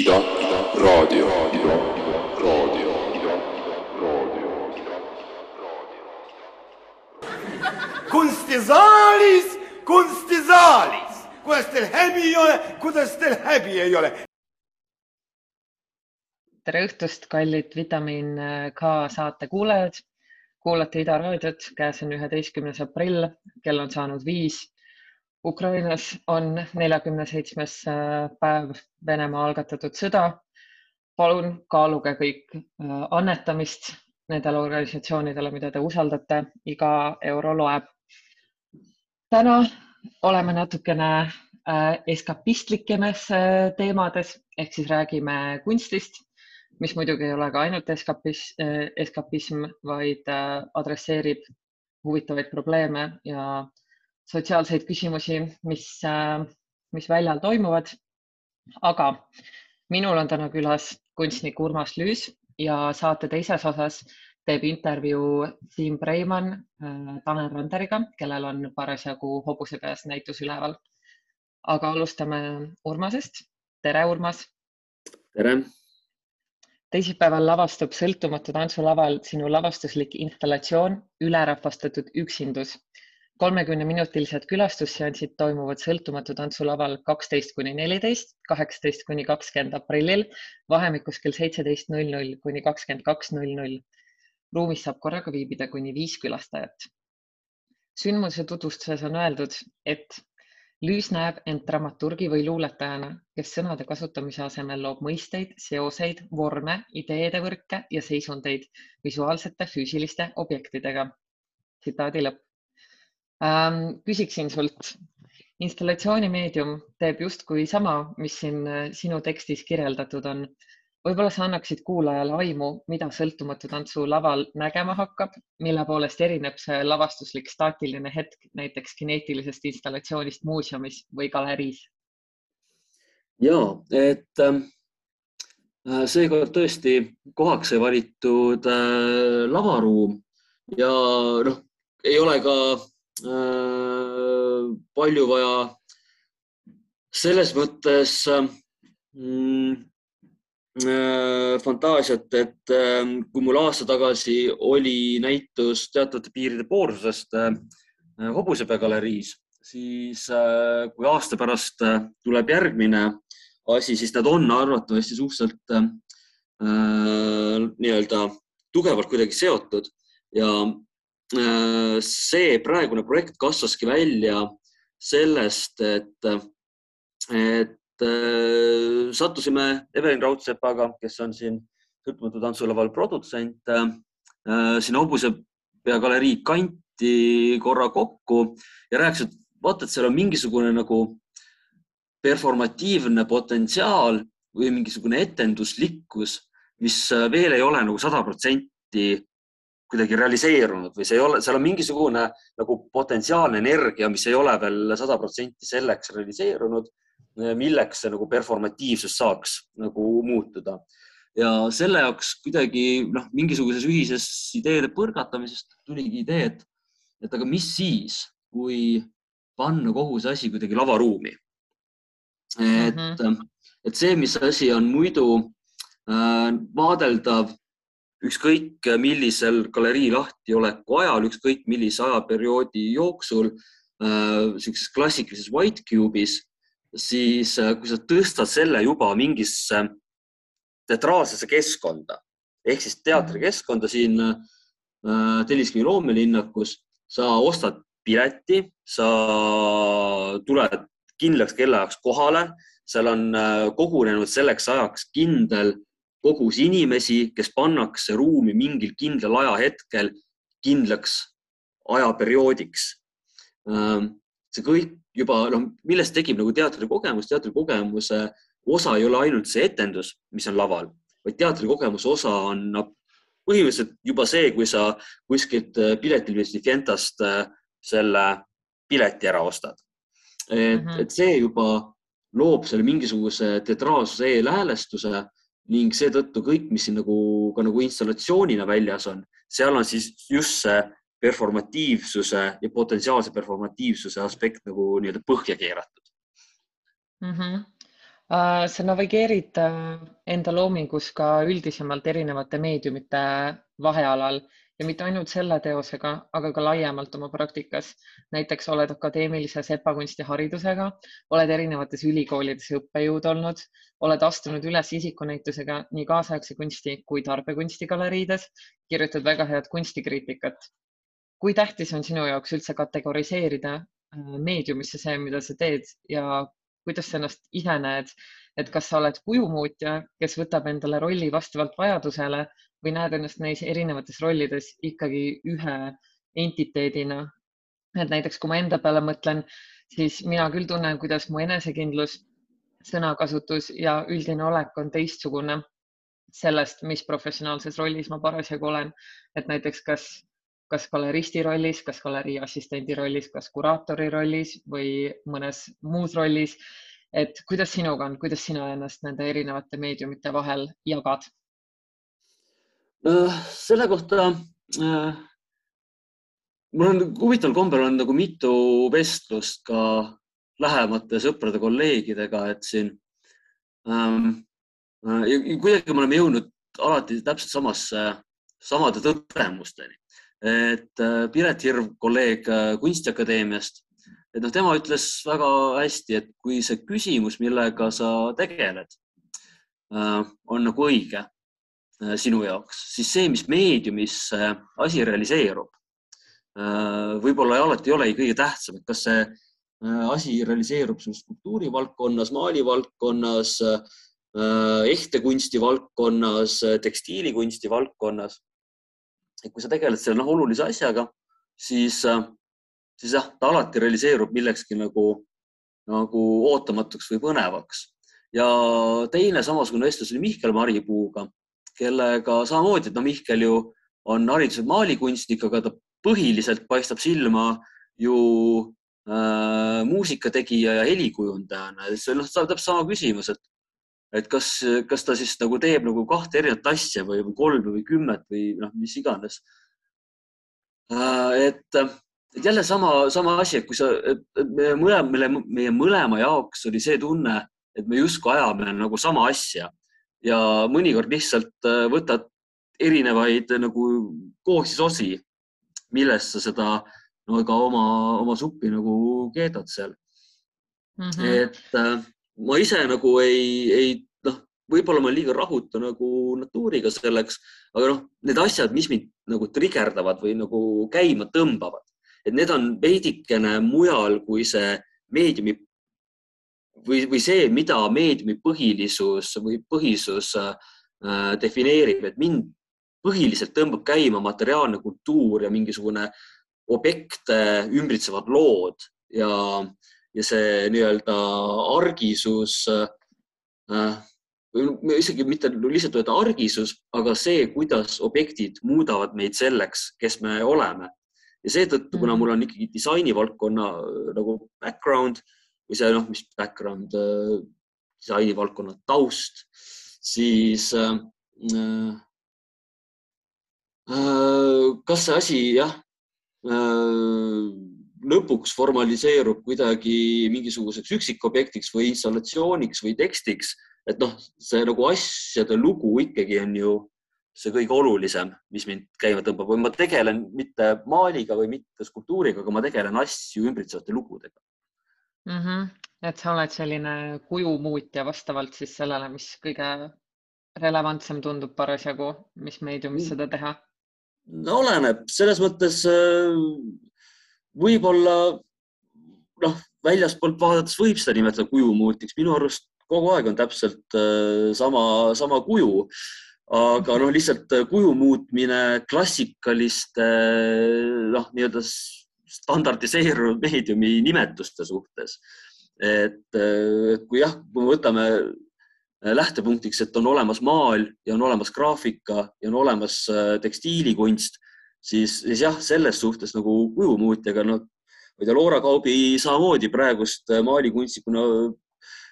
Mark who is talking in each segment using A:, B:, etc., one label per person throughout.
A: Ida, Ida, raadio, Ida, raadio, Ida, raadio.
B: kunstisaalis, kunstisaalis, kuidas teil häbi ei ole, kuidas teil häbi ei ole?
C: tere õhtust, kallid Vitamiin K saate kuulajad. kuulate Ida raadiot, käes on üheteistkümnes aprill, kell on saanud viis. Ukrainas on neljakümne seitsmes päev Venemaa algatatud sõda. palun kaaluge kõik äh, annetamist nendele organisatsioonidele, mida te usaldate, iga euro loeb. täna oleme natukene äh, eskapistlikes äh, teemades ehk siis räägime kunstist mis muidugi ei ole ka ainult eskapis, eskapism, vaid adresseerib huvitavaid probleeme ja sotsiaalseid küsimusi, mis, mis väljal toimuvad. aga minul on täna külas kunstnik Urmas Lüüs ja saate teises osas teeb intervjuu Siim Preimann Tanel Randeriga, kellel on parasjagu hobuse peas näitus üleval. aga alustame Urmasest. tere, Urmas.
D: tere
C: teisipäeval lavastub Sõltumatu tantsulaval sinu lavastuslik installatsioon Ülerahvastatud üksindus. Kolmekümne minutilised külastusseansid toimuvad Sõltumatu tantsulaval kaksteist kuni neliteist, kaheksateist kuni kakskümmend aprillil vahemikus kell seitseteist null null kuni kakskümmend kaks null null. ruumis saab korraga viibida kuni viis külastajat. sündmuse tutvustuses on öeldud, et Lüüs näeb end dramaturgi või luuletajana, kes sõnade kasutamise asemel loob mõisteid, seoseid, vorme, ideede võrke ja seisundeid visuaalsete füüsiliste objektidega. tsitaadi lõpp. Küsiksin sult, installatsiooni meedium teeb justkui sama, mis siin sinu tekstis kirjeldatud on võib-olla sa annaksid kuulajale aimu, mida sõltumatu tantsu laval nägema hakkab, mille poolest erineb see lavastuslik staatiline hetk näiteks kineetilisest installatsioonist muuseumis või galeriis?
D: ja et äh, seekord tõesti kohaks sai valitud äh, lavaruum ja noh, ei ole ka äh, palju vaja. Selles mõttes mm, Äh, fantaasiat, et ähm, kui mul aasta tagasi oli näitus teatavate piiride poorsusest äh, Hobusepea galeriis, siis äh, kui aasta pärast tuleb järgmine asi, siis nad on arvatavasti suhteliselt nii-öelda tugevalt kuidagi seotud ja see praegune projekt kasvaski välja sellest, et, et Äh, sattusime Evelin Raudsepaga, kes on siin sõltumatu tantsulaval produtsent, äh, sinna hobusepea galerii kanti korra kokku ja rääkis, et vaata, et seal on mingisugune nagu performatiivne potentsiaal või mingisugune etenduslikkus, mis äh, veel ei ole nagu sada protsenti kuidagi realiseerunud või see ei ole, seal on mingisugune nagu potentsiaalne energia, mis ei ole veel sada protsenti selleks realiseerunud milleks see nagu performatiivsus saaks nagu muutuda. ja selle jaoks kuidagi noh, mingisuguses ühises ideede põrgatamisest tuligi idee, et, et aga mis siis, kui panna kogu see asi kuidagi lavaruumi. et mm, -hmm. et see, mis asi on muidu äh, vaadeldav ükskõik millisel galerii lahtioleku ajal, ükskõik millise ajaperioodi jooksul äh, sihukeses klassikalises white cube'is siis äh, kui sa tõstad selle juba mingisse teatraalsesse keskkonda ehk siis teatrikeskkonda siin äh, Telliskivi loomelinnakus, sa ostad pileti, sa tuled kindlaks kellaajaks kohale, seal on äh, kogunenud selleks ajaks kindel kogus inimesi, kes pannakse ruumi mingil kindlal ajahetkel kindlaks ajaperioodiks. see kõik juba noh, millest tekib nagu teatrikogemus, teatrikogemuse osa ei ole ainult see etendus, mis on laval, vaid teatrikogemuse osa on noh, põhimõtteliselt juba see, kui sa kuskilt äh, piletilist Fientast äh, selle pileti ära ostad. et -hmm. et see juba loob selle mingisuguse teatraalsuse eelhäälestuse ning seetõttu kõik, mis siin nagu ka nagu installatsioonina väljas on, seal on siis just see performatiivsuse ja potentsiaalse performatiivsuse aspekt nagu nii-öelda põhja keeratud
C: mm. -hmm. Äh, sa navigeerid äh, enda loomingus ka üldisemalt erinevate meediumite vahealal ja mitte ainult selle teosega, aga ka laiemalt oma praktikas. näiteks oled akadeemilise sepakunstiharidusega, oled erinevates ülikoolides õppejõud olnud, oled astunud üles isikunäitusega nii kaasaegse kunsti kui tarbekunsti galeriides, kirjutad väga head kunstikriitikat. kui tähtis on sinu jaoks üldse kategoriseerida äh, meediumisse see, mida sa teed ja kuidas sa ennast ise näed, et kas sa oled kujumuutja, kes võtab endale rolli vastavalt vajadusele või näed ennast neis erinevates rollides ikkagi ühe entiteedina? et näiteks, kui ma enda peale mõtlen, siis mina küll tunnen, kuidas mu enesekindlus, sõnakasutus ja üldine olek on teistsugune sellest, mis professionaalses rollis ma parasjagu olen. et näiteks, kas kas galeristi rollis, kas galerii assistendi rollis, kas kuraatori rollis või mõnes muus rollis. et kuidas sinuga on, kuidas sina ennast nende erinevate meediumite vahel jagad?
D: Selle kohta äh, mul on huvitaval kombel on nagu mitu vestlust ka lähemate sõprade-kolleegidega, et siin ähm, äh, kuidagi me oleme jõudnud alati täpselt samasse, samade tõdemusteni et äh, Piret Hirv, kolleeg äh, Kunstiakadeemiast, et noh, tema ütles väga hästi, et kui see küsimus, millega sa tegeled, äh, on nagu õige sinu jaoks, siis see, mis meediumis asi realiseerub, võib-olla alati ei olegi kõige tähtsam, et kas see asi realiseerub sul skulptuuri valdkonnas, maali valdkonnas, ehtekunsti valdkonnas, tekstiilikunsti valdkonnas et kui sa tegeled selle noh, olulise asjaga, siis, äh, siis jah, ta alati realiseerub millekski nagu, nagu ootamatuks või põnevaks. ja teine samasugune vestlus oli Mihkel Maripuuga, kellega samamoodi, et no Mihkel ju on hariduselt maalikunstnik, aga ta põhiliselt paistab silma ju äh, muusikategija ja helikujundajana. see noh, täpselt sama küsimus, et et kas, kas ta siis nagu teeb nagu kahte erinevat asja või kolme või kümmet või noh, mis iganes. Äh, et, et jälle sama, sama asi, et kui sa, et meie mõlema, meie mõlema jaoks oli see tunne, et me justkui ajame nagu sama asja ja mõnikord lihtsalt äh, võtad erinevaid nagu koostisosi, millest sa seda no ka oma, oma suppi nagu keedad seal mm. -hmm. et äh, ma ise nagu ei, ei noh, võib-olla ma liiga rahutu nagu natuuriga selleks, aga noh, need asjad, mis mind nagu trigerdavad või nagu käima tõmbavad, et need on veidikene mujal kui see meediumi või, või see, mida meediumi põhilisus või põhisus äh, defineerib, et mind põhiliselt tõmbab käima materiaalne kultuur ja mingisugune objekte ümbritsevad lood ja ja see nii-öelda argisus äh,, isegi mitte lihtsalt öelda argisus, aga see, kuidas objektid muudavad meid selleks, kes me oleme. ja seetõttu, kuna mm. mul on ikkagi disainivaldkonna äh, nagu background või see noh, mis background äh,, disainivaldkonna taust, siis äh, äh, kas see asi jah äh, lõpuks formaliseerub kuidagi mingisuguseks üksikobjektiks või installatsiooniks või tekstiks, et noh, see nagu asjade lugu ikkagi on ju see kõige olulisem, mis mind käima tõmbab. Või ma tegelen mitte maaliga või mitte skulptuuriga, aga ma tegelen asju ümbritsevate lugudega
C: mm. -hmm. et sa oled selline kujumuutja vastavalt siis sellele, mis kõige relevantsem tundub parasjagu, mis meediumis seda teha?
D: no oleneb, selles mõttes äh, võib-olla noh, väljaspoolt vaadates võib seda nimetada kujumuutiks, minu arust kogu aeg on täpselt äh, sama, sama kuju. aga noh, lihtsalt kuju muutmine klassikaliste noh, nii-öelda standardiseerunud meediumi nimetuste suhtes. et kui jah, kui me võtame lähtepunktiks, et on olemas maal ja on olemas graafika ja on olemas äh, tekstiilikunst siis, siis jah, selles suhtes nagu kujumuutjaga, no ma ei tea, Loora Kaubi samamoodi praegust äh, maalikunstnikuna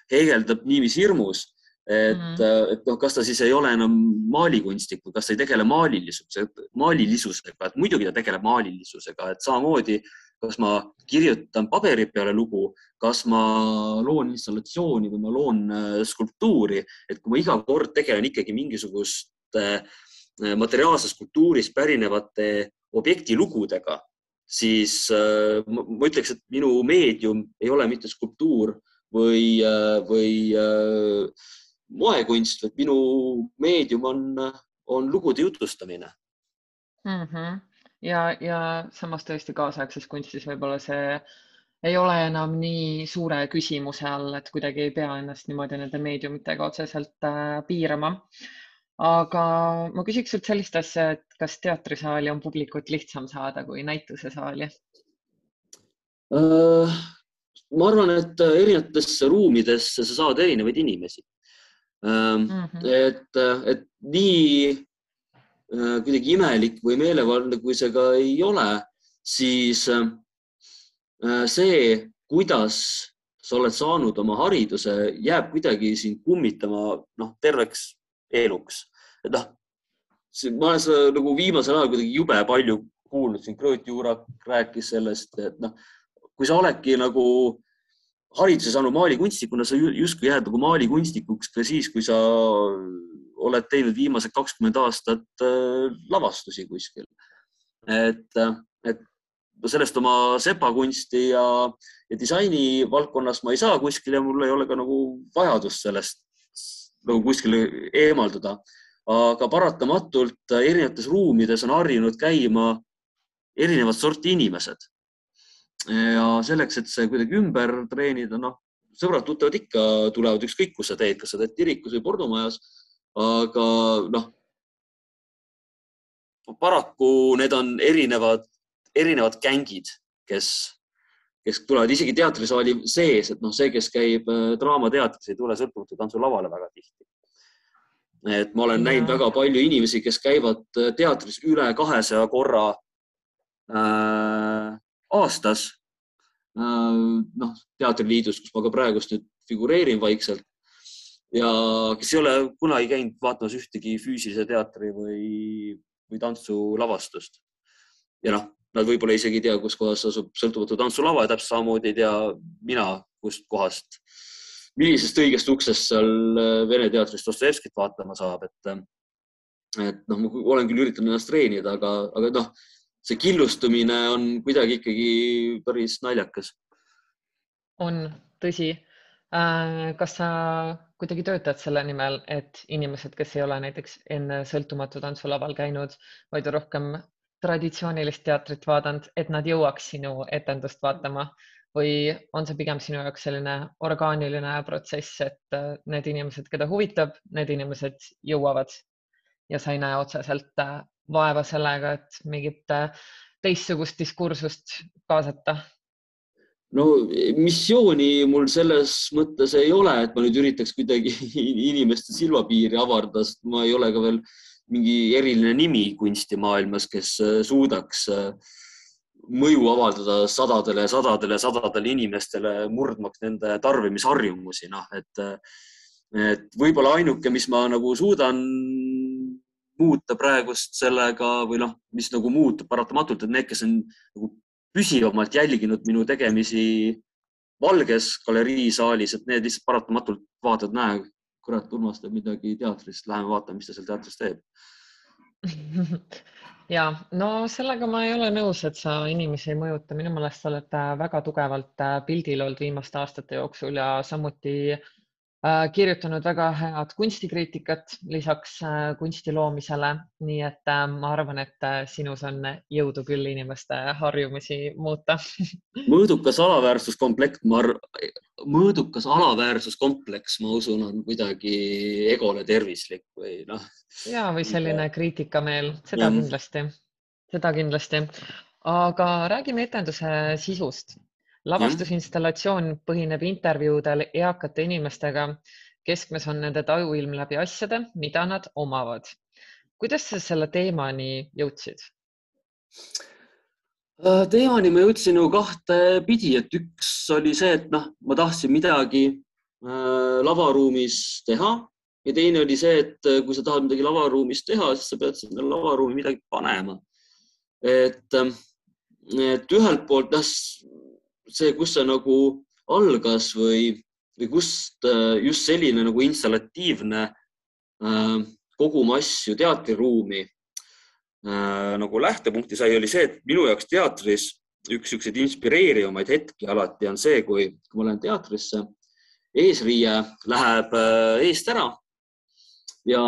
D: heegeldab niiviisi hirmus, et mm, -hmm. et noh, kas ta siis ei ole enam maalikunstnik või kas ta ei tegele maalilisuse, maalilisusega, et muidugi ta tegeleb maalilisusega, et samamoodi kas ma kirjutan paberi peale lugu, kas ma loon installatsiooni või ma loon äh, skulptuuri, et kui ma iga kord tegelen ikkagi mingisuguste äh, materiaalsest kultuurist pärinevate objektilugudega, siis äh, ma ütleks, et minu meedium ei ole mitte skulptuur või, või moekunst, vaid minu meedium on, on lugude jutustamine
C: mm. -hmm. ja, ja samas tõesti kaasaegses kunstis võib-olla see ei ole enam nii suure küsimuse all, et kuidagi ei pea ennast niimoodi nende meediumitega otseselt äh, piirama. aga ma küsiks sult sellist asja, et kas teatrisaali on publikut lihtsam saada kui näitusesaali
D: uh,? ma arvan, et erinevatesse ruumidesse sa saad erinevaid inimesi Mm -hmm. et, et nii äh, kuidagi imelik või meelevaldne, kui see ka ei ole, siis äh, see, kuidas sa oled saanud oma hariduse, jääb kuidagi sind kummitama noh, terveks eluks. et noh, ma olen seda nagu viimasel ajal kuidagi jube palju kuulnud, siin Krõõt Juurak rääkis sellest, et noh, kui sa oledki nagu hariduse saanud maalikunstnikuna, sa justkui jääd nagu maalikunstnikuks ka siis, kui sa oled teinud viimased kakskümmend aastat äh, lavastusi kuskil. et, äh, et sellest oma sepakunsti ja, ja disaini valdkonnas ma ei saa kuskil ja mul ei ole ka nagu vajadust sellest nagu kuskile eemalduda. aga paratamatult erinevates ruumides on harjunud käima erinevat sorti inimesed ja selleks, et see kuidagi ümber treenida, noh, sõbrad-tuttavad ikka tulevad, ükskõik kus sa teed, kas sa teed kirikus või pornomajas. aga noh, paraku need on erinevad, erinevad gängid, kes, kes tulevad isegi teatrisaali sees, et noh, see, kes käib äh, Draamateatris, ei tule sõltumatu tantsu lavale väga tihti. et ma olen ja. näinud väga palju inimesi, kes käivad äh, teatris üle kahesaja korra äh, aastas Äh, noh, Teatriliidus, kus ma ka praegust nüüd figureerin vaikselt ja kes ei ole kunagi käinud vaatamas ühtegi füüsilise teatri või, või tantsulavastust. ja noh, nad võib-olla isegi ei tea, kus kohas asub sõltumatu tantsulava ja täpselt samamoodi ei tea mina, kust kohast, millisest õigest uksest seal äh, Vene teatris Dostojevskit vaatama saab, et, et noh, ma olen küll üritanud ennast treenida, aga, aga noh see killustumine on kuidagi ikkagi päris naljakas.
C: on, tõsi. Äh, kas sa kuidagi töötad selle nimel, et inimesed, kes ei ole näiteks enne sõltumatu tantsulaval käinud, vaid rohkem traditsioonilist teatrit vaadanud, et nad jõuaks sinu etendust vaatama või on see pigem sinu jaoks selline orgaaniline protsess, et äh, need inimesed, keda huvitab, need inimesed jõuavad ja sa ei näe otseselt äh, vaeva sellega, et mingit äh, teistsugust diskursust kaasata?
D: no missiooni mul selles mõttes ei ole, et ma nüüd üritaks kuidagi inimeste silmapiiri avardada, sest ma ei ole ka veel mingi eriline nimi kunstimaailmas, kes äh, suudaks äh, mõju avaldada sadadele, sadadele, sadadele inimestele, murdmaks nende tarbimisharjumusi, noh, et, et võib-olla ainuke, mis ma nagu suudan muuta praegust sellega või noh, mis nagu muutub paratamatult, et need, kes on nagu püsivamalt jälginud minu tegemisi Valges galeriisaalis, et need lihtsalt paratamatult vaatavad, näe, kurat, Urmas teeb midagi teatris, läheme vaatame, mis ta seal teatris teeb.
C: Ja no sellega ma ei ole nõus, et sa inimesi ei mõjuta, minu meelest sa oled väga tugevalt pildil olnud viimaste aastate jooksul ja samuti äh, Äh, kirjutanud väga head kunstikriitikat lisaks äh, kunsti loomisele, nii et äh, ma arvan, et sinus on jõudu küll inimeste harjumusi muuta
D: mõõdukas alaväärsuskomplekt, ma arvan, mõõdukas alaväärsuskompleks, ma usun, on kuidagi egole tervislik või noh.
C: ja, või selline kriitikameel, seda ja. kindlasti, seda kindlasti. aga räägime etenduse sisust lavastusinstallatsioon põhineb intervjuudel eakate inimestega. keskmes on nende tajuilm läbi asjade, mida nad omavad. kuidas sa selle teemani jõudsid?
D: Äh, teemani ma jõudsin ju kahte pidi, et üks oli see, et noh, ma tahtsin midagi äh, lavaruumis teha ja teine oli see, et äh, kui sa tahad midagi lavaruumis teha, siis sa pead sinna lavaruumi midagi panema. et äh, et ühelt poolt jah, see, kus see nagu algas või, või kust äh, just selline nagu installatiivne äh, koguma asju teatriruumi äh, nagu lähtepunkti sai, oli see, et minu jaoks teatris üks niisuguseid inspireerivaid hetki alati on see, kui, kui ma lähen teatrisse, eesriie läheb äh, eest ära ja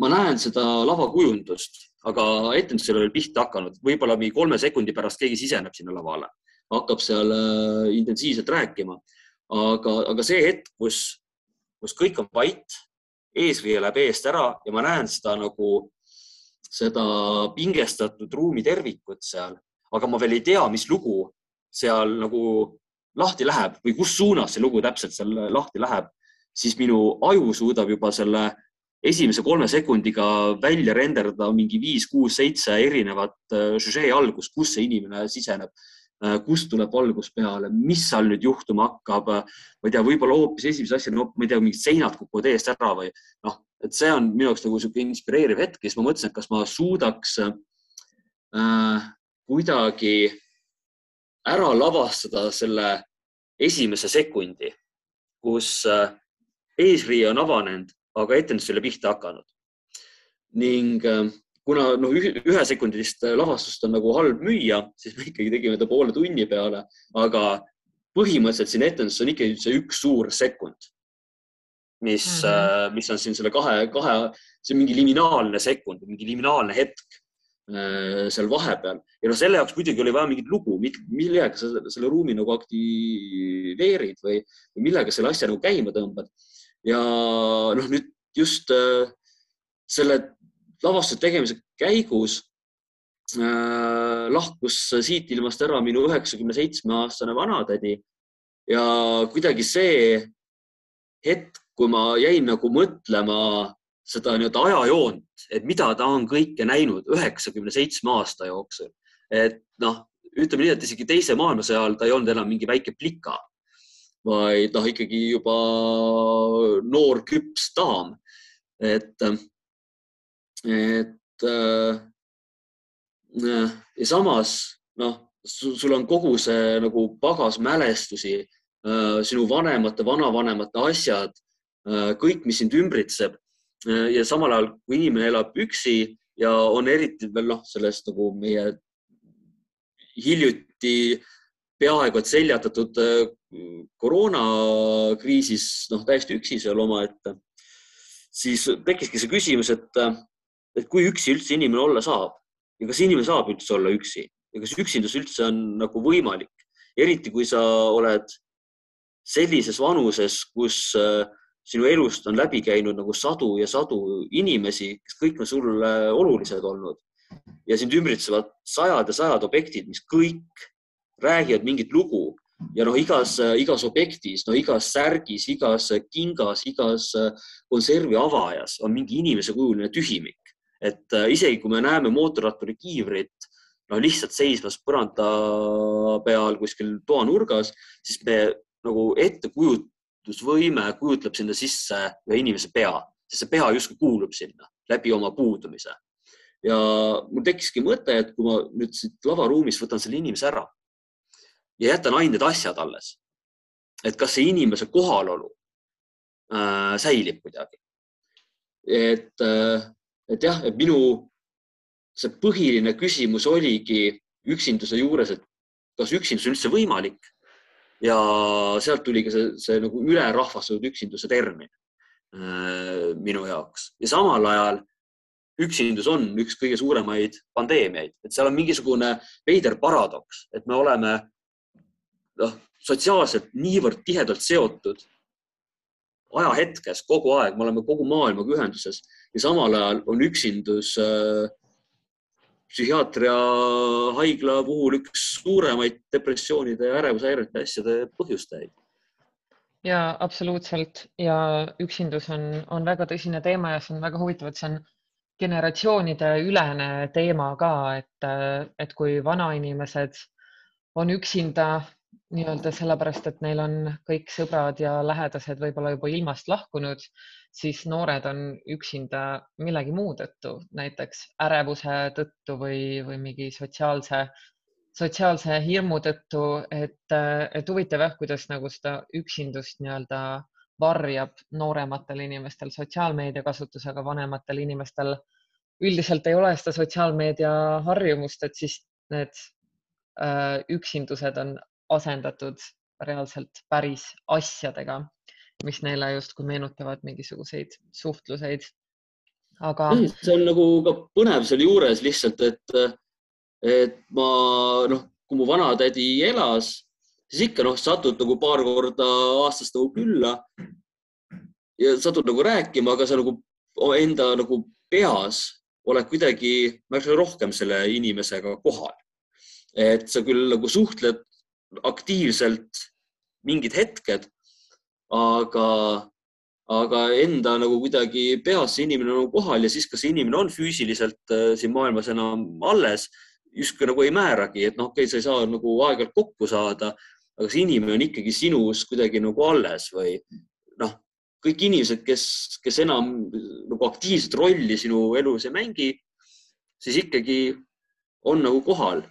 D: ma näen seda lavakujundust, aga etendus ei ole veel pihta hakanud, võib-olla mingi kolme sekundi pärast keegi siseneb sinna lavale, hakkab seal äh, intensiivselt rääkima. aga, aga see hetk, kus, kus kõik on vait, eesriie läheb eest ära ja ma näen seda nagu, seda pingestatud ruumi tervikut seal, aga ma veel ei tea, mis lugu seal nagu lahti läheb või kus suunas see lugu täpselt seal lahti läheb, siis minu aju suudab juba selle esimese kolme sekundiga välja renderdada mingi viis, kuus, seitse erinevat äh, žüžee algust, kus see inimene siseneb, äh, kust tuleb valgus peale, mis seal nüüd juhtuma hakkab. ma ei tea, võib-olla hoopis esimese asjana no,, ma ei tea, mingid seinad kukuvad eest ära või noh, et see on minu jaoks nagu sihuke inspireeriv hetk siis ma mõtlesin, et kas ma suudaks äh, kuidagi ära lavastada selle esimese sekundi, kus äh, eesriie on avanenud aga etendus ei ole pihta hakanud. ning äh, kuna noh, ühesekundilist lavastust on nagu halb müüa, siis me ikkagi tegime ta poole tunni peale, aga põhimõtteliselt siin etenduses on ikkagi see üks suur sekund, mis mm, -hmm. mis on siin selle kahe, kahe, see on mingi liminaalne sekund, mingi liminaalne hetk äh, seal vahepeal ja noh, selle jaoks muidugi oli vaja mingit lugu, millega sa selle ruumi nagu aktiveerid või, või millega selle asja nagu käima tõmbad ja noh, nüüd just äh, selle lavastuse tegemise käigus äh, lahkus siit ilmast ära minu üheksakümne seitsme aastane vanatädi ja kuidagi see hetk, kui ma jäin nagu mõtlema seda nii-öelda ajajoont, et mida ta on kõike näinud üheksakümne seitsme aasta jooksul. et noh, ütleme nii, et isegi teise maailmasõja ajal ta ei olnud enam mingi väike plika, vaid noh, ikkagi juba noor küps daam. et, et äh, ja samas noh, sul on kogu see nagu pagas mälestusi äh,, sinu vanemate, vanavanemate asjad äh,, kõik, mis sind ümbritseb äh,. ja samal ajal, kui inimene elab üksi ja on eriti veel noh, sellest nagu meie hiljuti peaaegu et seljatatud äh, koroonakriisis noh, täiesti üksi seal omaette, siis tekkiski see küsimus, et, et kui üksi üldse inimene olla saab ja kas inimene saab üldse olla üksi ja kas üksindus üldse on nagu võimalik, eriti kui sa oled sellises vanuses, kus äh, sinu elust on läbi käinud nagu sadu ja sadu inimesi, kes kõik on sulle olulised olnud. Ja sind ümbritsevad sajad ja sajad objektid, mis kõik räägivad mingit lugu. Ja noh, igas, igas objektis, no igas särgis, igas kingas, igas äh, konservi avajas on mingi inimesekujuline tühimik. Et äh, isegi kui me näeme mootorratturi kiivrit no lihtsalt seisvas põranda peal kuskil toanurgas, siis me nagu ettekujutusvõime kujutleb sinna sisse ühe inimese pea, sest see pea justkui kuulub sinna läbi oma puudumise. ja mul tekkiski mõte, et kui ma nüüd siit lavaruumist võtan selle inimese ära ja jätan ainult asjad alles. et kas see inimese kohalolu äh, säilib kuidagi. et äh,, et jah, et minu see põhiline küsimus oligi üksinduse juures, et kas üksindus on üldse võimalik? Ja sealt tuli ka see, see nagu ülerahvastatud üksinduse termin äh, minu jaoks. Ja samal ajal üksindus on üks kõige suuremaid pandeemiaid, et seal on mingisugune veider paradoks, et me oleme noh, sotsiaalselt niivõrd tihedalt seotud ajahetkes kogu aeg, me oleme kogu maailmaga ühenduses ja samal ajal on üksindus äh, psühhiaatria haigla puhul üks suuremaid depressioonide ja ärevushäirete asjade põhjustajaid.
C: ja absoluutselt ja üksindus on, on väga tõsine teema ja see on väga huvitav, et see on generatsioonide ülene teema ka, et, et kui vanainimesed on üksinda nii-öelda sellepärast, et neil on kõik sõbrad ja lähedased võib-olla juba ilmast lahkunud, siis noored on üksinda millegi muu tõttu, näiteks ärevuse tõttu või, või mingi sotsiaalse, sotsiaalse hirmu tõttu, et, et huvitav jah, kuidas nagu seda üksindust nii-öelda varjab noorematel inimestel sotsiaalmeedia kasutus, aga vanematel inimestel üldiselt ei ole seda sotsiaalmeedia harjumust, et siis need äh, üksindused on asendatud reaalselt päris asjadega, mis neile justkui meenutavad mingisuguseid suhtluseid. aga.
D: see on nagu ka põnev sealjuures lihtsalt, et et ma noh, kui mu vanatädi elas, siis ikka noh, satud nagu paar korda aastas nagu külla ja satud nagu rääkima, aga sa nagu enda nagu peas oled kuidagi märksa rohkem selle inimesega kohal. et sa küll nagu suhtled aktiivselt mingid hetked, aga, aga enda nagu kuidagi peas see inimene on nagu kohal ja siis, kas see inimene on füüsiliselt äh, siin maailmas enam alles justkui nagu ei määragi, et noh, okei okay,, sa ei saa nagu aeg-ajalt kokku saada, aga see inimene on ikkagi sinus kuidagi nagu alles või noh, kõik inimesed, kes, kes enam nagu aktiivset rolli sinu elus ei mängi, siis ikkagi on nagu kohal.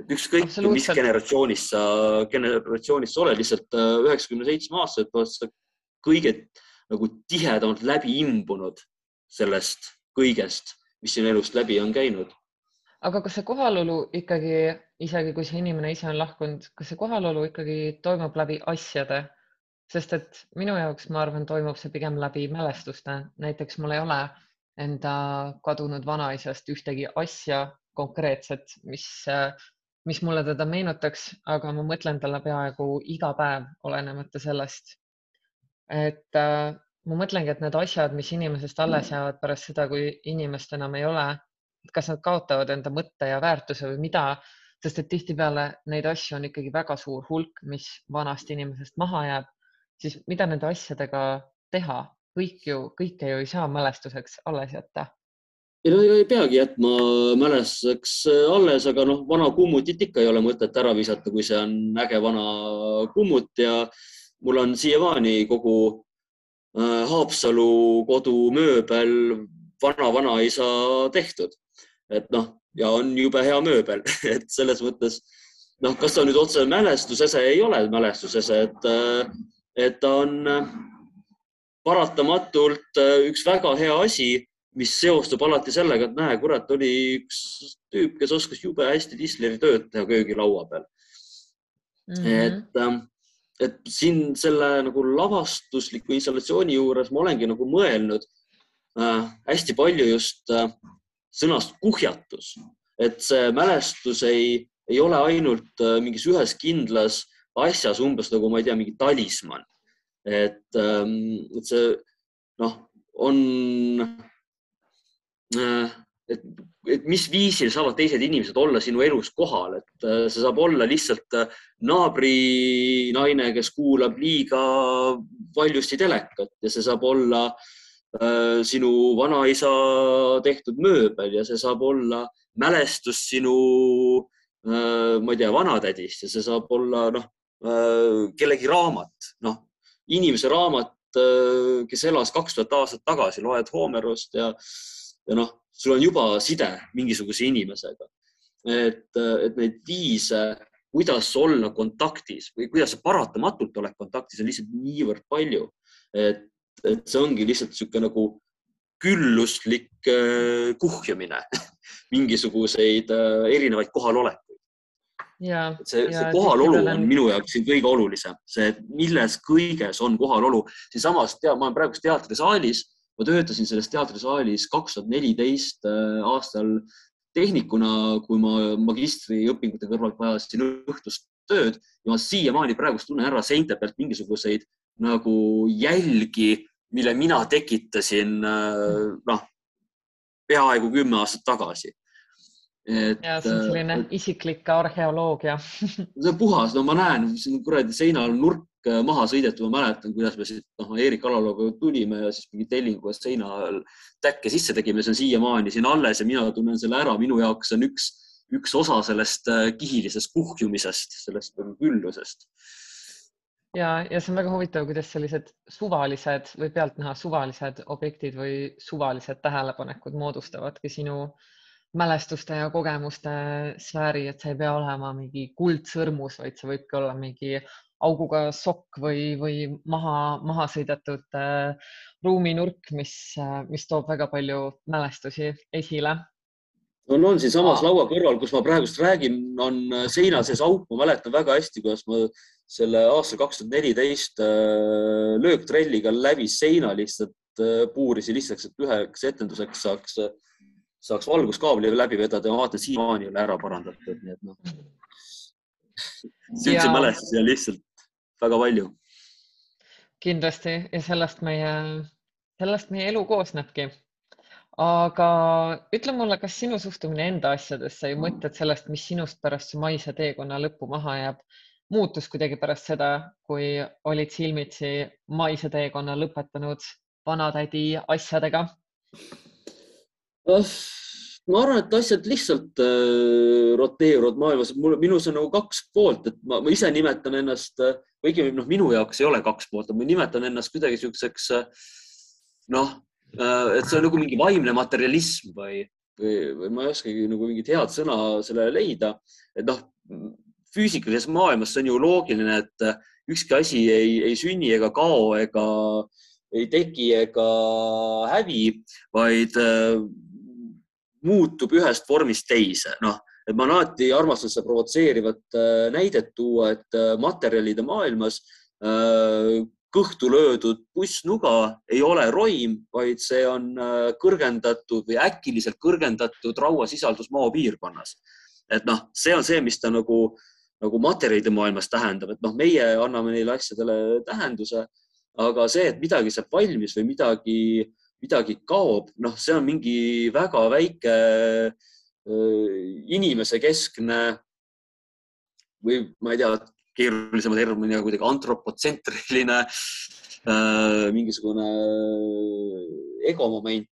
D: Et ükskõik, mis generatsioonist sa, generatsioonist sa oled, lihtsalt äh, üheksakümne seitsme aastaselt oled sa kõige nagu tihedamalt läbi imbunud sellest kõigest, mis sinu elust läbi on käinud
C: aga kas see kohalolu ikkagi, isegi kui see inimene ise on lahkunud, kas see kohalolu ikkagi toimub läbi asjade? sest et minu jaoks, ma arvan, toimub see pigem läbi mälestuste. näiteks mul ei ole enda kadunud vanaisast ühtegi asja konkreetset, mis, mis mulle teda meenutaks, aga ma mõtlen talle peaaegu iga päev, olenemata sellest. et ma mõtlengi, et need asjad, mis inimesest alles jäävad pärast seda, kui inimest enam ei ole kas nad kaotavad enda mõtte ja väärtuse või mida, sest et tihtipeale neid asju on ikkagi väga suur hulk, mis vanast inimesest maha jääb, siis mida nende asjadega teha, kõik ju, kõike ju ei saa mälestuseks alles jätta.
D: Ei no ei peagi jätma mälestuseks alles, aga noh, vana kummutit ikka ei ole mõtet ära visata, kui see on äge vana kummut ja mul on siiamaani kogu äh, Haapsalu kodumööbel vana-vanaisa tehtud. Et noh, ja on jube hea mööbel, et selles mõttes noh, kas ta nüüd otse mälestusese ei ole mälestusese, et, äh, et ta on äh, paratamatult äh, üks väga hea asi, mis seostub alati sellega, et näe, kurat, oli üks tüüp, kes oskas jube hästi disleri tööd teha köögilaua peal mm. -hmm. et, et siin selle nagu lavastusliku installatsiooni juures ma olengi nagu mõelnud äh, hästi palju just äh, sõnast kuhjatus, et see mälestus ei, ei ole ainult äh, mingis ühes kindlas asjas, umbes nagu ma ei tea, mingi talismann. et, ähm, et see noh, on, et, et mis viisil saavad teised inimesed olla sinu elus kohal, et äh, see saab olla lihtsalt naabrinaine, kes kuulab liiga valjusti telekat ja see saab olla äh, Äh, sinu vanaisa tehtud mööbel ja see saab olla mälestus sinu, äh, ma ei tea, vanatädist ja see saab olla noh, äh, kellegi raamat, noh, inimese raamat, kes elas kaks tuhat aastat tagasi, loed Homerost ja, ja noh, sul on juba side mingisuguse inimesega. et, et neid viise, kuidas olla kontaktis või kuidas sa paratamatult oled kontaktis, on lihtsalt niivõrd palju, et et see ongi lihtsalt niisugune nagu külluslik äh, kuhjamine mingisuguseid äh, erinevaid kohalolekuid. see, see kohalolu on minu jaoks siin kõige olulisem, see, milles kõiges on kohalolu. siinsamas, ma olen praegu teatrisaalis, ma töötasin selles teatrisaalis kaks tuhat neliteist äh, aastal tehnikuna, kui ma magistriõpingute kõrvalt vajasin õhtust tööd ja ma siiamaani praegust tunnen ära seinte pealt mingisuguseid nagu jälgi mille mina tekitasin äh, noh, peaaegu kümme aastat tagasi.
C: et. ja see on selline et, isiklik arheoloogia
D: see on puhas, no ma näen, siin kuradi seinal nurk äh, maha sõidetud, ma mäletan, kuidas me siit, noh, Eerik Alaloga tulime ja siis mingi tellinguga seina täkke sisse tegime, see on siiamaani siin alles ja mina tunnen selle ära, minu jaoks on üks, üks osa sellest äh, kihilisest kuhjumisest, sellest küllusest.
C: Ja, ja see on väga huvitav, kuidas sellised suvalised või pealtnäha suvalised objektid või suvalised tähelepanekud moodustavadki sinu mälestuste ja kogemuste sfääri, et see ei pea olema mingi kuldsõrmus, vaid see võibki olla mingi auguga sokk või, või maha, maha sõidetud äh, ruuminurk, mis äh,, mis toob väga palju mälestusi esile.
D: On, on siinsamas laua kõrval, kus ma praegust räägin, on äh, seina sees auk, ma mäletan väga hästi, kuidas ma selle aastal kaks tuhat neliteist äh, lööktrelliga läbi seina lihtsalt äh, puurisin lihtsalt, et üheks etenduseks saaks saaks valguskaabli läbi vedada ja ma vaatan, siiamaani ei ole ära parandatud, nii et noh. siukseid mälestusi on lihtsalt väga palju.
C: kindlasti ja sellest meie, sellest meie elu koosnebki. aga ütle mulle, kas sinu suhtumine enda asjadesse ja mõtted sellest, mis sinust pärast su maise teekonna lõppu maha jääb, muutus kuidagi pärast seda, kui olid silmitsi maise teekonna lõpetanud vanatädi asjadega?
D: Ma arvan, et asjad lihtsalt äh, roteeruvad maailmas, mul, minus on nagu kaks poolt, et ma, ma ise nimetan ennast, või õigemini noh, minu jaoks ei ole kaks poolt, ma nimetan ennast kuidagi siukseks noh, et see on nagu mingi vaimne materialism või, või, või ma ei oskagi nagu mingit head sõna sellele leida. et noh, füüsikalises maailmas see on ju loogiline, et ükski asi ei, ei sünni ega kao ega ei teki ega hävi, vaid muutub ühest vormist teise, noh, et ma alati armastan seda provotseerivat äh, näidet tuua, et äh, materjalide maailmas äh, kõhtu löödud pussnuga ei ole roim, vaid see on kõrgendatud või äkiliselt kõrgendatud rauasisaldus maapiirkonnas. et noh, see on see, mis ta nagu, nagu materjalide maailmas tähendab, et noh, meie anname neile asjadele tähenduse, aga see, et midagi saab valmis või midagi äh, midagi kaob, noh, see on mingi väga väike inimesekeskne või ma ei tea, keerulisema terminiga kuidagi antropotsentriline mingisugune egomoment,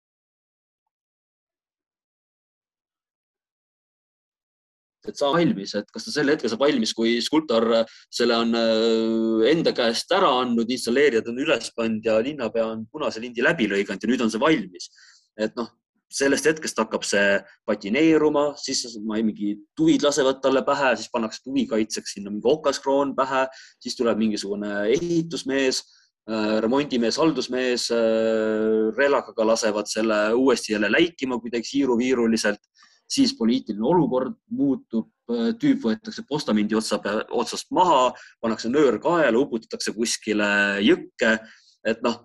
D: et saa valmis, et kas ta sel hetkel saab valmis, kui skulptor selle on äh, enda käest ära andnud, installeerijad on üles pannud ja linnapea on punase lindi läbi lõiganud ja nüüd on see valmis. et noh, sellest hetkest hakkab see patineeruma, siis ma ei, mingi tuvid lasevad talle pähe, siis pannakse tuvi kaitseks sinna mingi okaskroon pähe, siis tuleb mingisugune ehitusmees äh, remondimees, haldusmees äh, relakaga lasevad selle uuesti jälle läikima kuidagi siiruviiruliselt siis poliitiline olukord muutub, tüüp võetakse postamendi otsa, otsast maha, pannakse nöör kaela, uputatakse kuskile jõkke. et noh,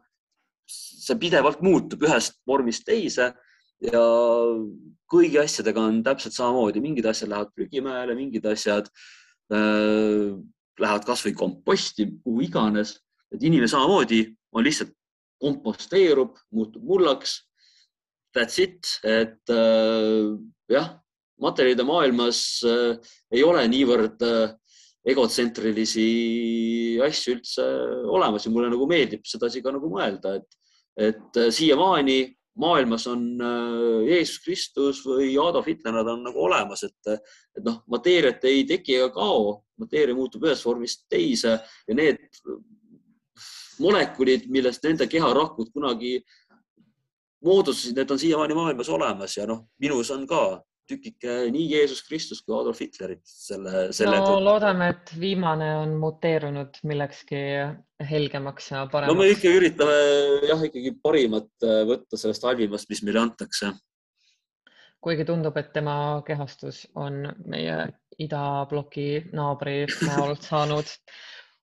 D: see pidevalt muutub ühest vormist teise ja kõigi asjadega on täpselt samamoodi, mingid asjad lähevad prügimäele, mingid asjad äh, lähevad kasvõi komposti, kuhu iganes, et inimene samamoodi on lihtsalt komposteerub, muutub mullaks. That's it, et äh, jah, materjalide maailmas äh, ei ole niivõrd äh, egotsentrilisi asju üldse olemas ja mulle nagu meeldib sedasi ka nagu mõelda, et, et äh, siiamaani maailmas on Jeesus Kristus või Adolf Hitler, nad on nagu olemas, et, et noh, mateeriat ei teki ega kao, mateeria muutub ühest vormist teise ja need molekulid, millest nende keharakud kunagi moodustasid, need on siiamaani maailmas olemas ja noh, minus on ka tükike nii Jeesus Kristus kui Adolf Hitlerit selle, selle.
C: no loodame, et viimane on muteerunud millekski helgemaks ja paremaks.
D: no me ikka üritame jah, ikkagi parimat äh, võtta sellest halvimast, mis meile antakse.
C: kuigi tundub, et tema kehastus on meie idabloki naabri näol saanud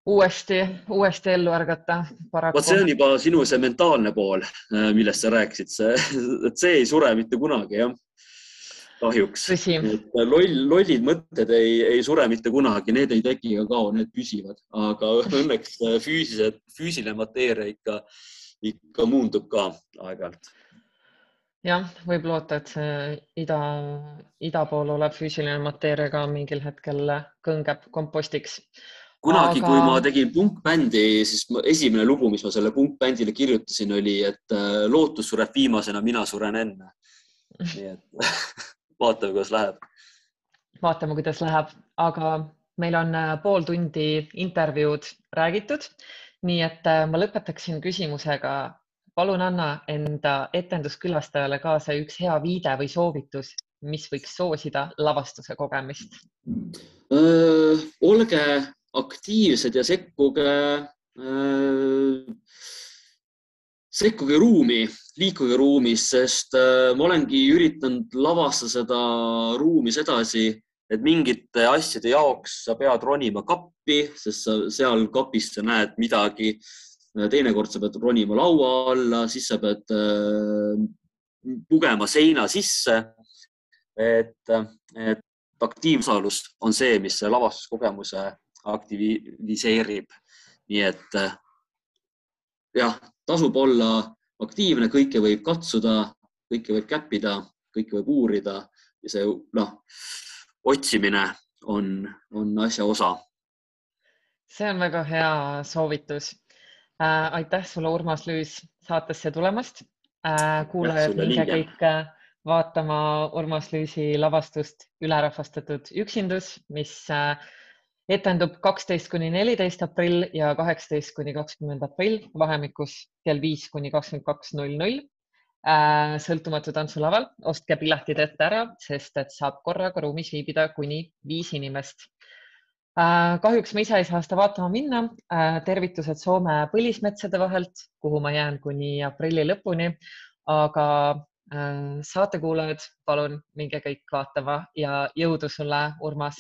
C: uuesti, uuesti ellu ärgata paraku.
D: vot see on juba sinu see mentaalne pool, äh, millest sa rääkisid, see, et see ei sure mitte kunagi, jah. kahjuks. loll, lollid mõtted ei, ei sure mitte kunagi, need ei teki ega kao, need püsivad, aga õnneks füüsilised, füüsiline mateeria ikka, ikka muundub ka aeg-ajalt
C: jah, võib loota, et see ida, ida pool olev füüsiline mateeria ka mingil hetkel kõngeb kompostiks
D: kunagi aga..., kui ma tegin punkbändi, siis ma, esimene lugu, mis ma selle punkbändile kirjutasin, oli, et äh, lootus sureb viimasena, mina suren enne. nii et vaatame, kuidas läheb.
C: vaatame, kuidas läheb, aga meil on äh, pool tundi intervjuud räägitud, nii et äh, ma lõpetaksin küsimusega. palun anna enda etenduskülastajale kaasa üks hea viide või soovitus, mis võiks soosida lavastuse kogemist?
D: olge aktiivsed ja sekkuge, sekkuge ruumi, liikuge ruumis, sest ma olengi üritanud lavastada seda ruumis edasi, et mingite asjade jaoks sa pead ronima kappi, sest sa seal kapis sa näed midagi. teinekord sa pead ronima laua alla, siis sa pead pugema seina sisse. et, et aktiivsalus on see, mis lavastuskogemuse aktiviseerib. nii et jah, tasub olla aktiivne, kõike võib katsuda, kõike võib käppida, kõike võib uurida ja see noh, otsimine on, on asja osa.
C: see on väga hea soovitus äh,. aitäh sulle, Urmas Lüüs, saatesse tulemast äh,. kuulajad, minge kõik äh, vaatama Urmas Lüüsi lavastust Ülerahvastatud üksindus, mis äh, etendub kaksteist kuni neliteist aprill ja kaheksateist kuni kakskümmend aprill vahemikus kell viis kuni kakskümmend kaks null null. Äh, sõltumatu tantsulaval, ostke piletid ette ära, sest et saab korraga ruumis viibida kuni viis inimest. Äh, kahjuks ma ise ei saa seda vaatama minna. Äh, tervitused Soome põlismetsade vahelt, kuhu ma jään kuni aprilli lõpuni, aga saatekuulajad, palun minge kõik vaatama ja jõudu sulle, Urmas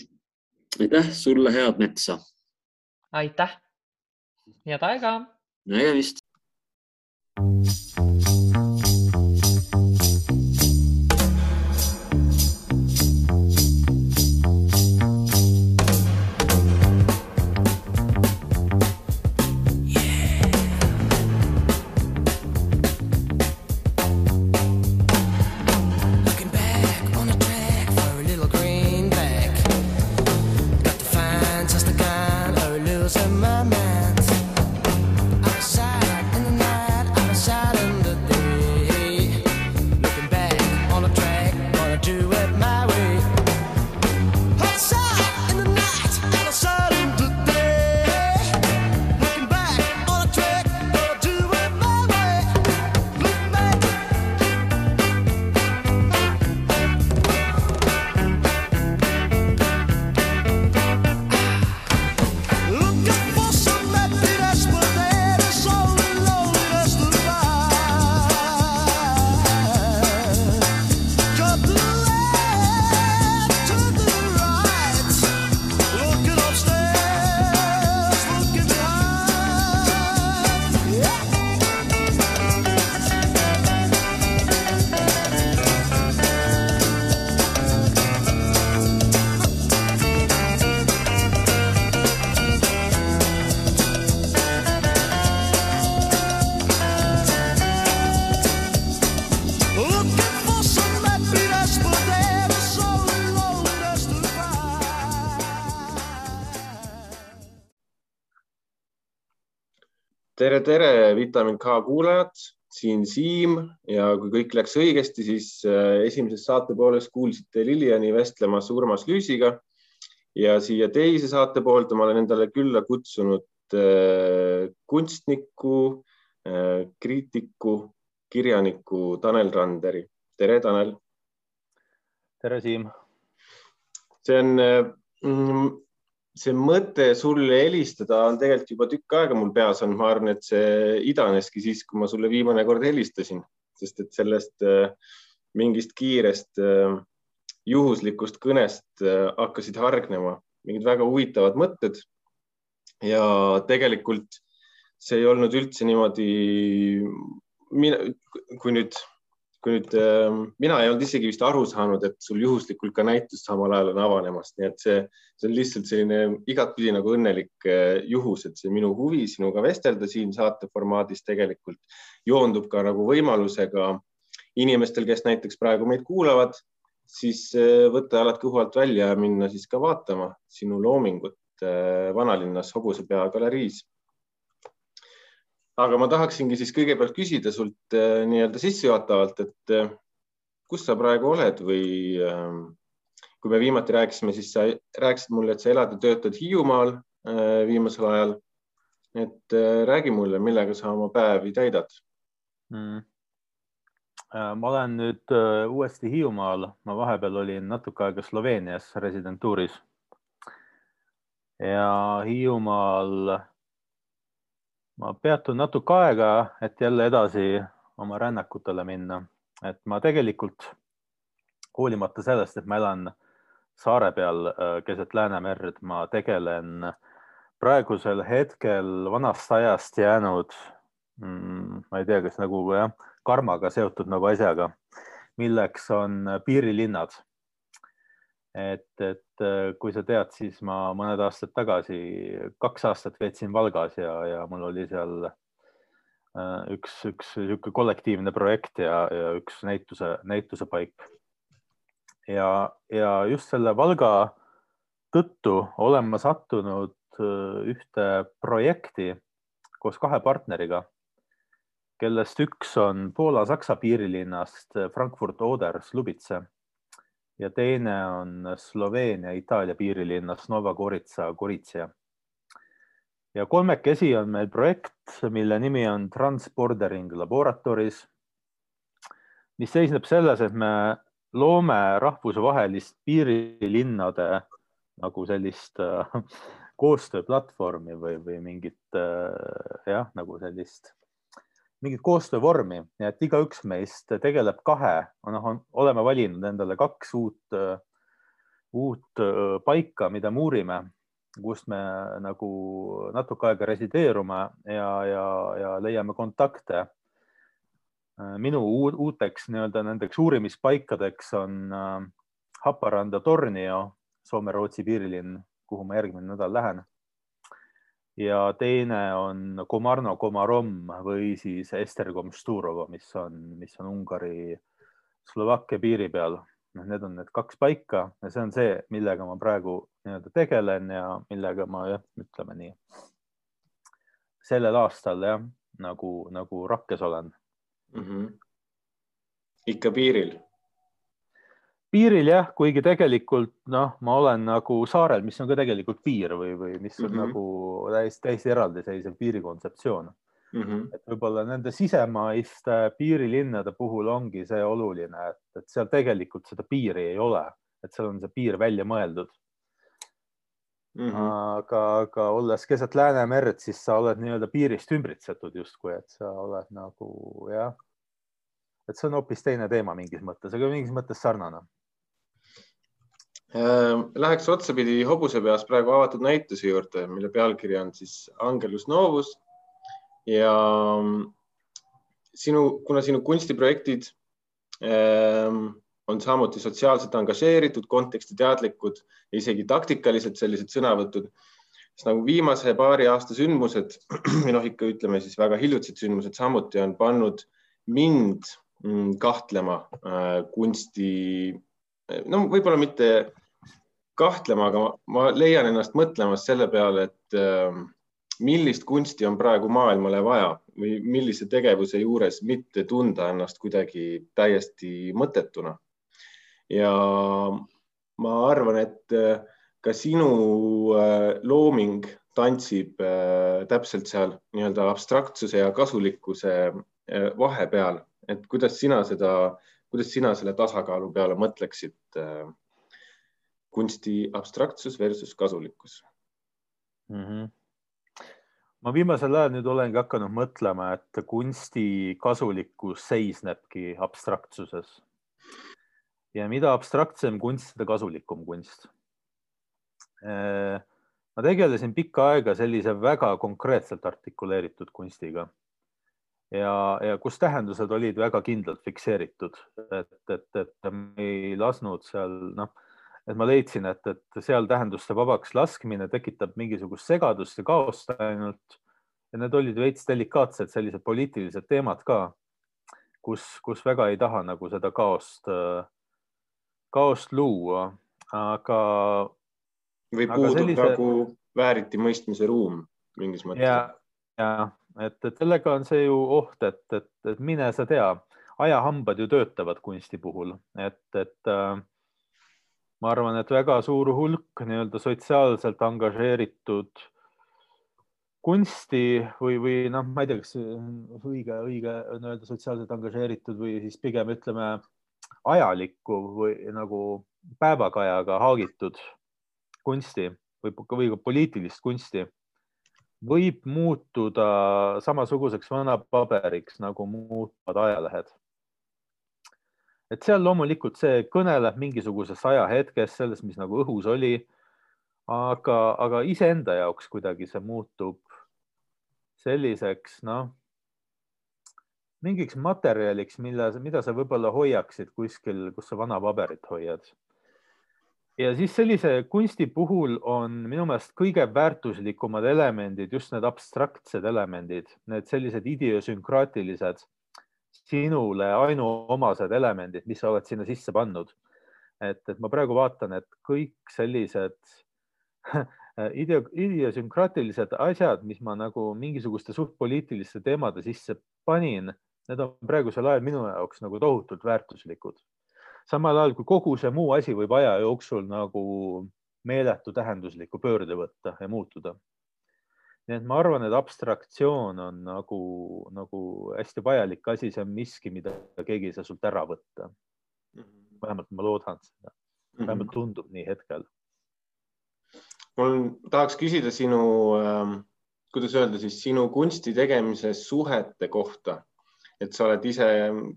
D: aitäh sulle, head metsa.
C: aitäh. head aega.
D: nägemist.
E: Tere, Vitamin K kuulajad, siin Siim ja kui kõik läks õigesti, siis äh, esimeses saate pooles kuulsite Liliani vestlemas Urmas Lüüsiga ja siia teise saate poolt ma olen endale külla kutsunud äh, kunstniku, äh, kriitiku, kirjaniku Tanel Randeri. tere, Tanel.
F: tere, Siim.
E: see on mm, see mõte sulle helistada on tegelikult juba tükk aega mul peas olnud, ma arvan, et see idaneski siis, kui ma sulle viimane kord helistasin, sest et sellest äh, mingist kiirest äh, juhuslikust kõnest äh, hakkasid hargnema mingid väga huvitavad mõtted. ja tegelikult see ei olnud üldse niimoodi, kui nüüd kui nüüd äh, mina ei olnud isegi vist aru saanud, et sul juhuslikult ka näitus samal ajal on avanemas, nii et see, see on lihtsalt selline igatpidi nagu õnnelik äh, juhus, et see minu huvi sinuga vestelda siin saate formaadis tegelikult joondub ka nagu võimalusega inimestel, kes näiteks praegu meid kuulavad, siis äh, võtta jalad kõhu alt välja ja minna siis ka vaatama sinu loomingut äh, vanalinnas Hobusepea galeriis aga ma tahaksingi siis kõigepealt küsida sult äh, nii-öelda sissejuhatavalt, et äh, kus sa praegu oled või ähm, kui me viimati rääkisime, siis sa rääkisid mulle, et sa elad ja töötad Hiiumaal äh, viimasel ajal. et räägi mulle, millega sa oma päevi täidad
F: mm.? ma olen nüüd uuesti Hiiumaal, ma vahepeal olin natuke aega Sloveenias residentuuris. ja Hiiumaal ma peatun natuke aega, et jälle edasi oma rännakutele minna, et ma tegelikult hoolimata sellest, et ma elan saare peal äh, keset Läänemerd, ma tegelen praegusel hetkel vanast ajast jäänud mm,, ma ei tea, kas nagu jah, karmaga seotud nagu asjaga, milleks on piirilinnad. Et, et äh, kui sa tead, siis ma mõned aastad tagasi, kaks aastat veetsin Valgas ja, ja mul oli seal äh, üks, üks niisugune kollektiivne projekt ja, ja üks näituse, näituse paik. ja, ja just selle Valga tõttu olen ma sattunud äh, ühte projekti koos kahe partneriga kellest üks on Poola-Saksa piirilinnast Frankfurt-Oder Slubice ja teine on Sloveenia-Itaalia piirilinnast Nova Gorica Gorizia. ja kolmekesi on meil projekt, mille nimi on Transpordering Laboratories, mis seisneb selles, et me loome rahvusvahelist piirilinnade nagu sellist äh, koostööplatvormi või, või mingit äh, jah, nagu sellist mingit koostöövormi, et igaüks meist tegeleb kahe, noh, oleme valinud endale kaks uut, uut paika, mida me uurime, kust me nagu natuke aega resideerume ja, ja, ja leiame kontakte. minu uuteks nii-öelda nendeks uurimispaikadeks on Haparanda Tornio, Soome-Rootsi piirilinn, kuhu ma järgmine nädal lähen ja teine on Komarno Komarom või siis Estergom Sturova, mis on, mis on Ungari Slovakkia piiri peal. noh, need on need kaks paika ja see on see, millega ma praegu nii-öelda tegelen ja millega ma jah, ütleme nii, sellel aastal jah, nagu, nagu rakkes olen
E: mm. -hmm. ikka piiril
F: piiril jah, kuigi tegelikult noh, ma olen nagu saarel, mis on ka tegelikult piir või, või mis on mm -hmm. nagu täiesti, täiesti eraldiseisev piirikontseptsioon mm. -hmm. et võib-olla nende sisemaiste piirilinnade puhul ongi see oluline, et, et seal tegelikult seda piiri ei ole, et seal on see piir välja mõeldud mm. -hmm. aga, aga olles keset Läänemerd, siis sa oled nii-öelda piirist ümbritsetud justkui, et sa oled nagu jah, et see on hoopis teine teema mingis mõttes, aga mingis mõttes sarnane
E: läheks otsapidi hobuse peas praegu avatud näituse juurde, mille pealkiri on siis Angelus Novus. Ja mm, sinu, kuna sinu kunstiprojektid ähm, on samuti sotsiaalselt angažeeritud, kontekstiteadlikud isegi taktikalised sellised sõnavõtud, siis nagu viimase paari aasta sündmused või noh, ikka ütleme siis väga hiljutised sündmused samuti on pannud mind mm, kahtlema äh, kunsti, no võib-olla mitte kahtlema, aga ma leian ennast mõtlemas selle peale, et ähm, millist kunsti on praegu maailmale vaja või millise tegevuse juures mitte tunda ennast kuidagi täiesti mõttetuna. ja ma arvan, et äh, ka sinu äh, looming tantsib äh, täpselt seal nii-öelda abstraktsuse ja kasulikkuse vahepeal, et kuidas sina seda, kuidas sina selle tasakaalu peale mõtleksid kunsti abstraktsus versus kasulikkus
F: mm. -hmm ma viimasel ajal nüüd olengi hakanud mõtlema, et kunsti kasulikkus seisnebki abstraktsuses. ja mida abstraktsem kunst, seda kasulikum kunst. Äh, ma tegelesin pikka aega sellise väga konkreetselt artikuleeritud kunstiga ja, ja kus tähendused olid väga kindlalt fikseeritud, et, et, et me ei lasknud seal noh et ma leidsin, et, et seal tähenduste vabaks laskmine tekitab mingisugust segadust ja kaost ainult. ja need olid veits delikaatsed sellised poliitilised teemad ka, kus, kus väga ei taha nagu seda kaost, kaost luua, aga.
E: või puudub sellise... nagu vääriti mõistmise ruum mingis mõttes.
F: ja, ja et, et sellega on see ju oht, et, et, et mine sa tea, ajahambad ju töötavad kunsti puhul, et, et äh, ma arvan, et väga suur hulk nii-öelda sotsiaalselt angažeeritud kunsti või, või noh, ma ei tea, kas õige, õige on öelda sotsiaalselt angažeeritud või siis pigem ütleme ajalikku või nagu päevakajaga haagitud kunsti või, või ka poliitilist kunsti võib muutuda samasuguseks vanapaberiks, nagu muutuvad ajalehed. Et seal loomulikult see kõneleb mingisugusest ajahetkest, sellest, mis nagu õhus oli. aga, aga iseenda jaoks kuidagi see muutub selliseks, noh, mingiks materjaliks, mille, mida sa võib-olla hoiaksid kuskil, kus sa vana paberit hoiad ja siis sellise kunsti puhul on minu meelest kõige väärtuslikumad elemendid just need abstraktsed elemendid, need sellised idiosünkraatilised, sinule ainuomased elemendid, mis sa oled sinna sisse pannud. et, et ma praegu vaatan, et kõik sellised ideo, idiosünkraatilised asjad, mis ma nagu mingisuguste suht poliitiliste teemade sisse panin, need on praegusel ajal minu jaoks nagu tohutult väärtuslikud samal ajal kui kogu see muu asi võib aja jooksul nagu meeletu tähendusliku pöörde võtta ja muutuda. Nii et ma arvan, et abstraktsioon on nagu, nagu hästi vajalik asi, see on miski, mida keegi ei saa sult ära võtta. Mhm. vähemalt ma loodan seda, vähemalt mhm. tundub nii hetkel.
E: mul tahaks küsida sinu äh, kuidas öelda siis sinu kunsti tegemise suhete kohta, et sa oled ise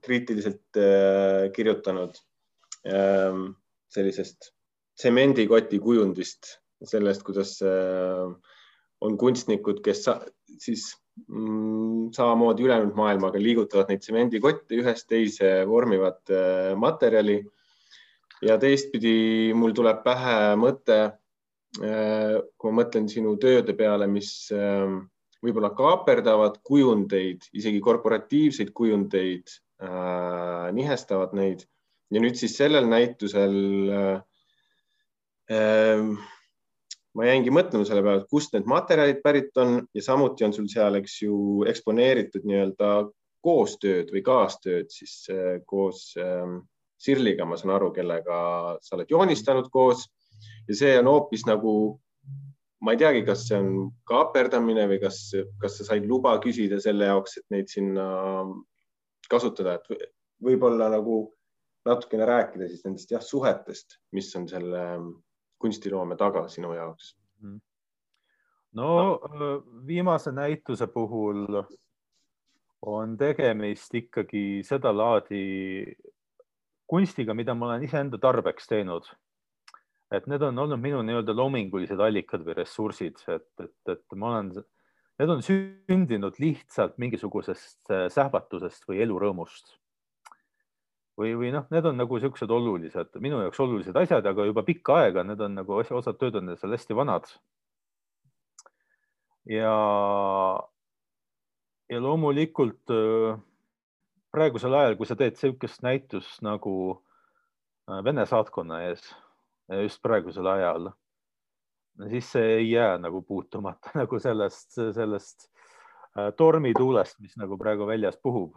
E: kriitiliselt äh, kirjutanud Ehm, sellisest tsemendikoti kujundist, sellest, kuidas äh, on kunstnikud, kes sa, siis mm, samamoodi ülejäänud maailmaga liigutavad neid tsemendikotte ühest teise, vormivad äh, materjali. ja teistpidi mul tuleb pähe mõte, äh, kui ma mõtlen sinu tööde peale, mis ähm, võib-olla kaaperdavad kujundeid, isegi korporatiivseid kujundeid, nihestavad neid ja nüüd siis sellel näitusel äh, äh, ma jäingi mõtlema selle peale, et kust need materjalid pärit on ja samuti on sul seal, eks ju, eksponeeritud nii-öelda koostööd või kaastööd siis äh, koos äh, Sirliga, ma saan aru, kellega sa oled joonistanud koos. Ja see on hoopis nagu, ma ei teagi, kas see on kaaperdamine või kas, kas sa said luba küsida selle jaoks, et neid sinna kasutada, et võib-olla nagu natukene rääkida siis nendest jah, suhetest, mis on selle ähm, kunstiloome taga sinu jaoks? Mhm.
F: no viimase näituse puhul on tegemist ikkagi sedalaadi kunstiga, mida ma olen iseenda tarbeks teinud. et need on olnud minu nii-öelda loomingulised allikad või ressursid, et, et, et ma olen, need on sündinud lihtsalt mingisugusest äh, sähvatusest või elurõõmust või, või noh, need on nagu siuksed olulised, minu jaoks olulised asjad, aga juba pikka aega, need on nagu osad tööd on seal hästi vanad. ja, ja loomulikult äh, praegusel ajal, kui sa teed niisugust näitust nagu äh, Vene saatkonna ees, just praegusel ajal, siis see ei jää nagu puutumata nagu sellest, sellest äh, tormituulest, mis nagu praegu väljas puhub.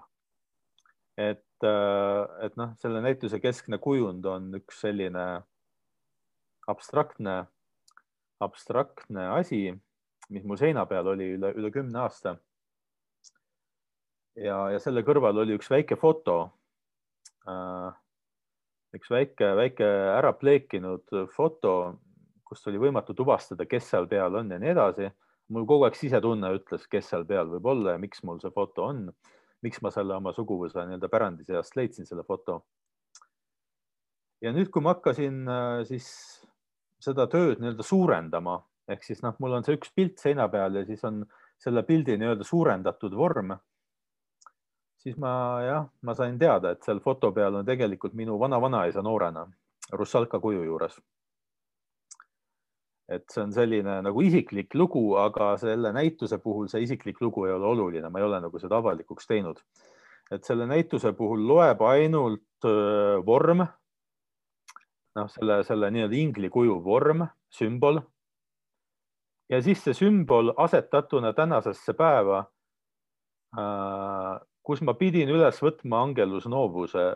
F: et Äh, et noh, selle näituse keskne kujund on üks selline abstraktne, abstraktne asi, mis mul seina peal oli üle, üle kümne aasta. ja, ja selle kõrval oli üks väike foto. Äh, üks väike, väike ära pleekinud foto, kust oli võimatu tuvastada, kes seal peal on ja nii edasi. mul kogu aeg sisetunne ütles, kes seal peal võib olla ja miks mul see foto on miks ma selle oma suguvõsa nii-öelda pärandi seast leidsin, selle foto. ja nüüd, kui ma hakkasin äh, siis seda tööd nii-öelda suurendama, ehk siis noh, mul on see üks pilt seina peal ja siis on selle pildi nii-öelda suurendatud vorm. siis ma jah, ma sain teada, et seal foto peal on tegelikult minu vana-vanaisa noorena Russalka kuju juures et see on selline nagu isiklik lugu, aga selle näituse puhul see isiklik lugu ei ole oluline, ma ei ole nagu seda avalikuks teinud. et selle näituse puhul loeb ainult vorm, noh, selle, selle nii-öelda ingli kuju vorm, sümbol. ja siis see sümbol asetatuna tänasesse päeva, kus ma pidin üles võtma Angelus Novuse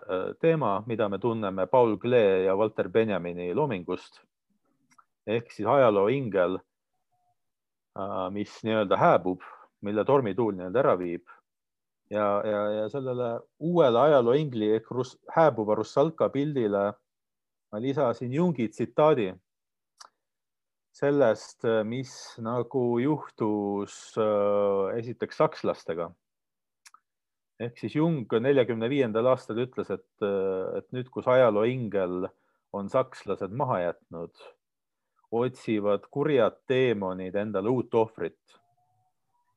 F: teema, mida me tunneme Paul Klee ja Walter Benjamini loomingust ehk siis ajaloo ingel mis nii-öelda hääbub, mille tormituul nii-öelda ära viib. ja, ja, ja sellele uuele ajaloo ingli ehk rus, hääbuva Russalka pildile ma lisasin Jungi tsitaadi sellest, mis nagu juhtus äh, esiteks sakslastega. ehk siis Jung neljakümne viiendal aastal ütles, et, et nüüd, kus ajaloo ingel on sakslased maha jätnud, otsivad kurjad teemonid endale uut ohvrit.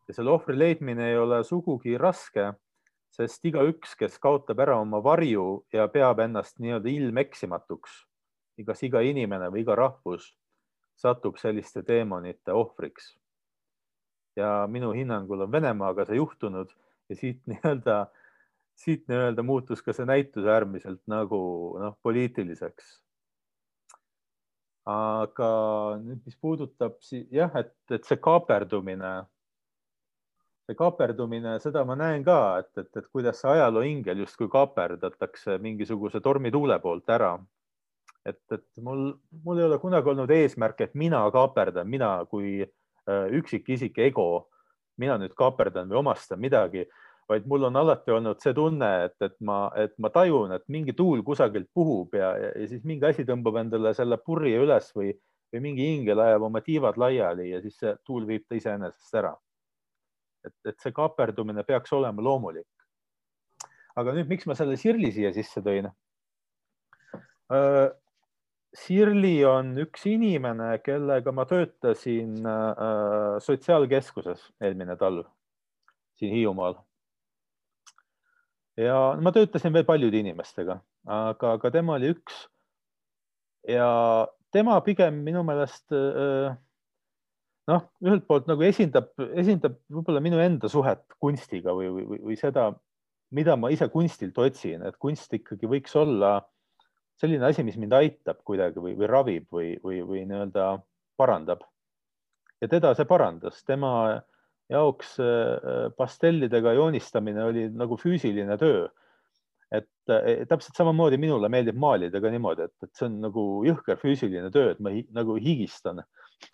F: ja selle ohvri leidmine ei ole sugugi raske, sest igaüks, kes kaotab ära oma varju ja peab ennast nii-öelda ilmeksimatuks, igas iga inimene või iga rahvus satub selliste teemonite ohvriks. ja minu hinnangul on Venemaaga see juhtunud ja siit nii-öelda, siit nii-öelda muutus ka see näitus äärmiselt nagu noh, poliitiliseks. Aga nüüd, mis puudutab jah, et, et see kaaperdumine, see kaaperdumine, seda ma näen ka, et, et, et kuidas see ajaloo ingel justkui kaaperdatakse mingisuguse tormituule poolt ära. Et, et mul, mul ei ole kunagi olnud eesmärk, et mina kaaperdan, mina kui äh, üksikisik ego, mina nüüd kaaperdan või omastan midagi, vaid mul on alati olnud see tunne, et, et ma, et ma tajun, et mingi tuul kusagilt puhub ja, ja, ja siis mingi asi tõmbab endale selle purje üles või, või mingi ingel ajab oma tiivad laiali ja siis see tuul viib ta iseenesest ära. et, et see kaaperdumine peaks olema loomulik. aga nüüd, miks ma selle Sirli siia sisse tõin? Sirli on üks inimene, kellega ma töötasin sotsiaalkeskuses eelmine talv siin Hiiumaal. Ja ma töötasin veel paljude inimestega, aga, aga tema oli üks. ja tema pigem minu meelest äh, noh, ühelt poolt nagu esindab, esindab võib-olla minu enda suhet kunstiga või, või, või seda, mida ma ise kunstilt otsin, et kunst ikkagi võiks olla selline asi, mis mind aitab kuidagi või, või ravib või, või, või nii-öelda parandab. ja teda see parandas, tema jaoks äh, pastellidega joonistamine oli nagu füüsiline töö. et äh, täpselt samamoodi minule meeldib maalida ka niimoodi, et, et see on nagu jõhker füüsiline töö, et ma hi, nagu higistan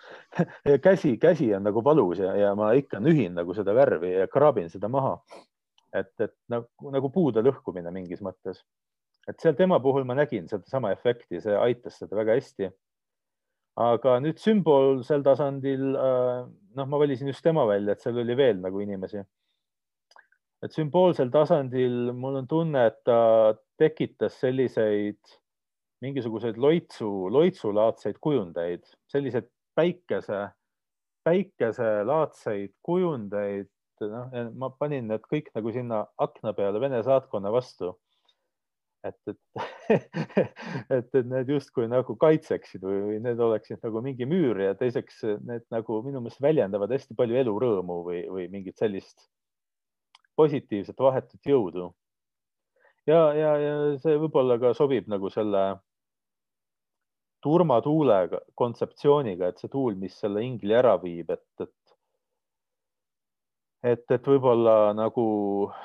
F: käsi, käsi on nagu valus ja, ja ma ikka nühin nagu seda värvi ja kraabin seda maha. et, et nagu, nagu puude lõhkumine mingis mõttes et seal tema puhul ma nägin sedasama efekti, see aitas seda väga hästi. Aga nüüd sümbolsel tasandil, äh, noh, ma valisin just tema välja, et seal oli veel nagu inimesi. et sümboolsel tasandil mul on tunne, et ta tekitas selliseid mingisuguseid loitsu, loitsulaadseid kujundeid, selliseid päikese, päikeselaadseid kujundeid, noh, ma panin need kõik nagu sinna akna peale Vene saatkonna vastu et, et et, et need justkui nagu kaitseksid või, või need oleksid nagu mingi müür ja teiseks need nagu minu meelest väljendavad hästi palju elurõõmu või, või mingit sellist positiivset vahetut jõudu. ja, ja, ja see võib-olla ka sobib nagu selle turmatuule kontseptsiooniga, et see tuul, mis selle ingli ära viib, et, et et, et võib-olla nagu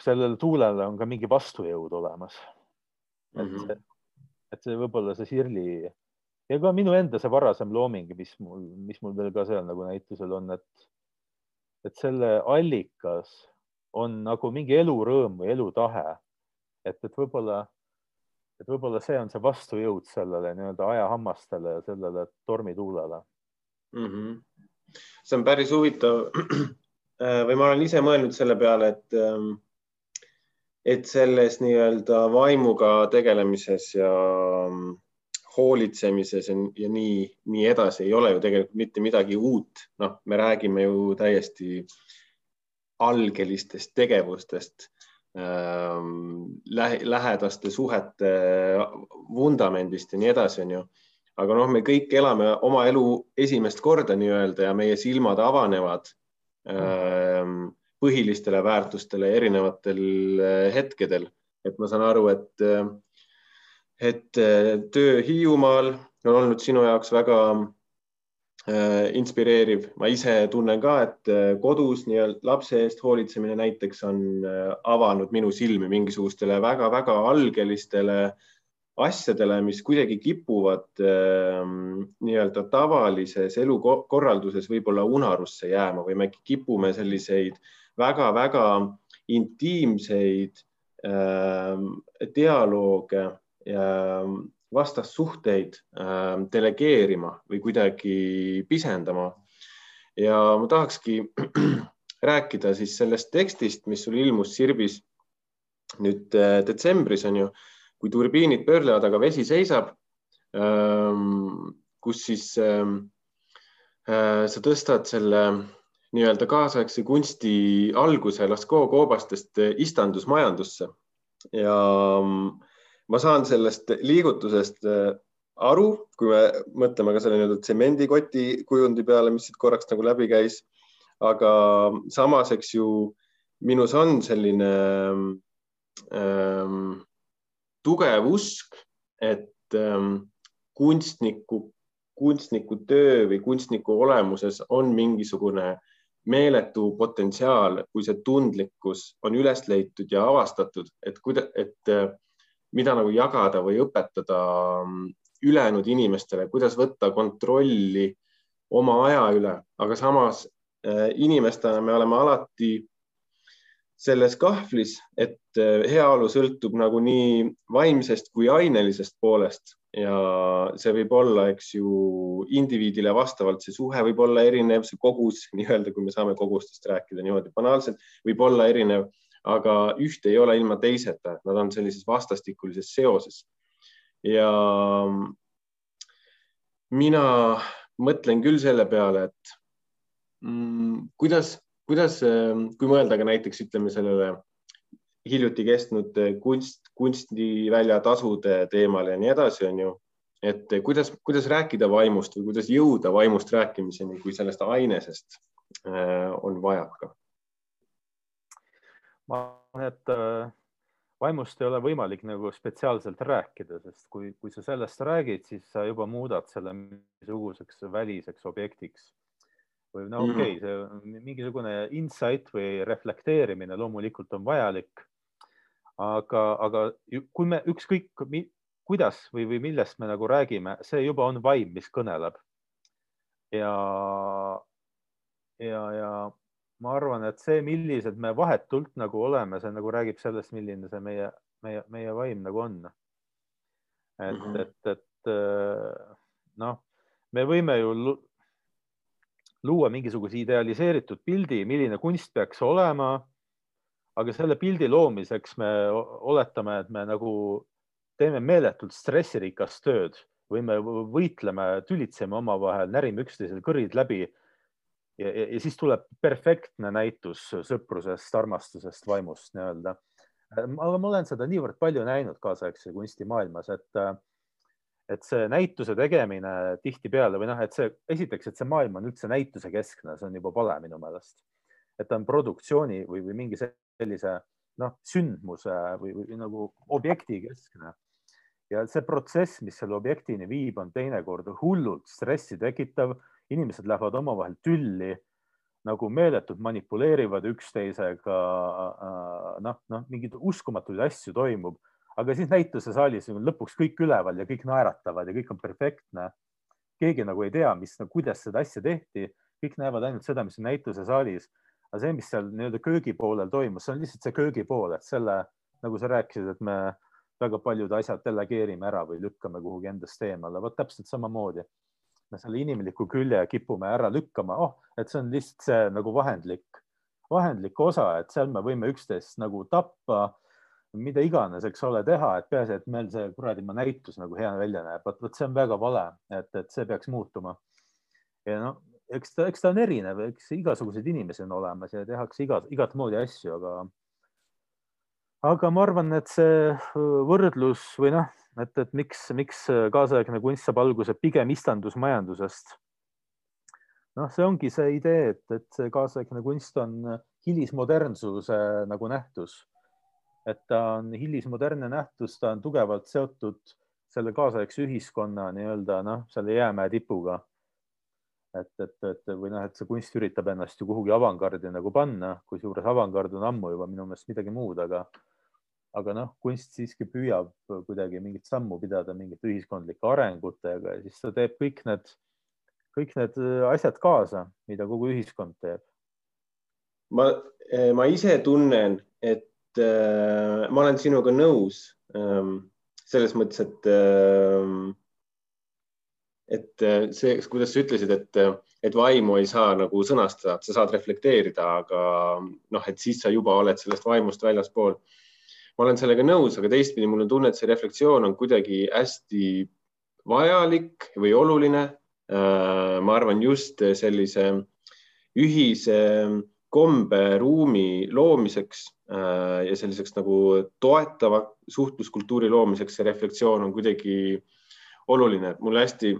F: sellele tuulele on ka mingi vastujõud olemas et mm, -hmm. et see võib-olla see Sirli ja ka minu enda see varasem looming, mis mul, mis mul veel ka seal nagu näitusel on, et, et selle allikas on nagu mingi elurõõm või elutahe. et, et võib-olla, et võib-olla see on see vastujõud sellele nii-öelda ajahammastele ja sellele tormituulele
E: mm. -hmm. see on päris huvitav või ma olen ise mõelnud selle peale, et ähm, et selles nii-öelda vaimuga tegelemises ja mm, hoolitsemises ja, ja nii, nii edasi ei ole ju tegelikult mitte midagi uut. noh, me räägime ju täiesti algelistest tegevustest ähm,, lähe, lähedaste suhete vundamendist ja nii edasi, on ju. aga noh, me kõik elame oma elu esimest korda nii-öelda ja meie silmad avanevad ähm, põhilistele väärtustele erinevatel eh, hetkedel. et ma saan aru, et, eh, et eh, töö Hiiumaal on olnud sinu jaoks väga inspireeriv. ma ise tunnen ka, et kodus nii-öelda lapse eest hoolitsemine näiteks on avanud minu silmi mingisugustele väga-väga algelistele asjadele, mis kuidagi kipuvad ähm, nii-öelda tavalises elukorralduses võib-olla unarusse jääma või me kipume selliseid väga-väga intiimseid ähm, dialoog vastassuhteid ähm, delegeerima või kuidagi pisendama. ja ma tahakski rääkida siis sellest tekstist, mis sul ilmus Sirbis nüüd äh, detsembris on ju kui turbiinid pöörlevad, aga vesi seisab, ähm, kus siis äh, sa tõstad selle nii-öelda kaasaegse kunsti alguse Lascaux koobastest istandusmajandusse ja ähm, ma saan sellest liigutusest äh, aru, kui me mõtleme ka selle nii-öelda tsemendikoti kujundi peale, mis siit korraks nagu läbi käis. aga samas, eks ju, minus on selline ähm, tugev usk, et ähm, kunstniku, kunstniku töö või kunstniku olemuses on mingisugune meeletu potentsiaal, kui see tundlikkus on üles leitud ja avastatud, et kuida-, et äh, mida nagu jagada või õpetada ähm, ülejäänud inimestele, kuidas võtta kontrolli oma aja üle, aga samas äh, inimestena me oleme alati selles kahvlis, et äh, heaolu sõltub nagunii vaimsest kui ainelisest poolest ja see võib olla, eks ju, indiviidile vastavalt, see suhe võib olla erinev, see kogus nii-öelda, kui me saame kogustest rääkida niimoodi banaalselt, võib olla erinev, aga ühte ei ole ilma teiseta, et nad on sellises vastastikulises seoses. ja mina mõtlen küll selle peale, et mm, kuidas kuidas, ähm, kui mõelda ka näiteks ütleme sellele hiljuti kestnud kunst, kunstivälja tasude teemal ja nii edasi, on ju, et äh, kuidas, kuidas rääkida vaimust või kuidas jõuda vaimust rääkimiseni, kui sellest ainesest äh, on vajaka?
F: ma arvan, et vaimust ei ole võimalik nagu spetsiaalselt rääkida, sest kui, kui sa sellest räägid, siis sa juba muudad selle mingisuguseks väliseks objektiks või no okei okay,, see mingisugune insight või reflekteerimine loomulikult on vajalik. Aga, aga kui me ükskõik kuidas või, või millest me nagu räägime, see juba on vaim, mis kõneleb. ja, ja, ja ma arvan, et see, millised me vahetult nagu oleme, see nagu räägib sellest, milline see meie, meie, meie vaim nagu on. et mm, -hmm. et, et noh, me võime ju luua mingisuguse idealiseeritud pildi, milline kunst peaks olema. Aga selle pildi loomiseks me oletame, et me nagu teeme meeletult stressirikast tööd või me võitleme, tülitseme omavahel, närime üksteisel kõrid läbi. Ja, ja, ja siis tuleb perfektne näitus sõprusest, armastusest, vaimust nii-öelda. aga ma olen seda niivõrd palju näinud kaasaegse kunstimaailmas, et et see näituse tegemine tihtipeale või noh, et see esiteks, et see maailm on üldse näituse keskne, see on juba vale minu meelest. Et ta on produktsiooni või, või mingi sellise noh, sündmuse või, või nagu objekti keskne. ja see protsess, mis selle objektini viib, on teinekord hullult stressi tekitav, inimesed lähevad omavahel tülli nagu meeletult manipuleerivad üksteisega. noh, noh, mingeid uskumatuid asju toimub aga siis näituse saalis on lõpuks kõik üleval ja kõik naeratavad ja kõik on perfektne. keegi nagu ei tea, mis, kuidas seda asja tehti, kõik näevad ainult seda, mis on näituse saalis. Aga see, mis seal nii-öelda köögipoolel toimus, see on lihtsalt see köögipool, et selle, nagu sa rääkisid, et me väga paljud asjad delegeerime ära või lükkame kuhugi endast eemale, vot täpselt samamoodi. me selle inimliku külje kipume ära lükkama, oh, et see on lihtsalt see nagu vahendlik, vahendlik osa, et seal me võime üksteist nagu tappa mida iganes, eks ole, teha, et peaasi, et meil see kuradi näitus nagu hea välja näeb, vot, vot see on väga vale, et, et see peaks muutuma. ja noh, eks ta, eks ta on erinev, eks igasuguseid inimesi on olemas ja tehakse iga, igat moodi asju, aga, aga ma arvan, et see võrdlus või noh, et, et miks, miks kaasaegne kunst saab alguse pigem istandusmajandusest. noh, see ongi see idee, et, et see kaasaegne kunst on hilismodernsuse nagu nähtus et ta on hilismodernne nähtus, ta on tugevalt seotud selle kaasaegse ühiskonna nii-öelda noh, selle jäämäe tipuga. Et, et, et või noh, et see kunst üritab ennast ju kuhugi avangardi nagu panna, kusjuures avangard on ammu juba minu meelest midagi muud, aga, aga noh, kunst siiski püüab kuidagi mingit sammu pidada mingite ühiskondlike arengutega ja siis ta teeb kõik need, kõik need asjad kaasa, mida kogu ühiskond teeb.
E: ma, ma ise tunnen, et äh, ma olen sinuga nõus ähm, selles mõttes, et äh, et äh, see, kuidas sa ütlesid, et, et vaimu ei saa nagu sõnastada, sa saad reflekteerida, aga noh, et siis sa juba oled sellest vaimust väljaspool. ma olen sellega nõus, aga teistpidi mul on tunne, et see reflektsioon on kuidagi hästi vajalik või oluline. Äh, ma arvan just sellise ühise komberuumi loomiseks äh, ja selliseks nagu toetava suhtluskultuuri loomiseks see reflektsioon on kuidagi oluline, et mulle hästi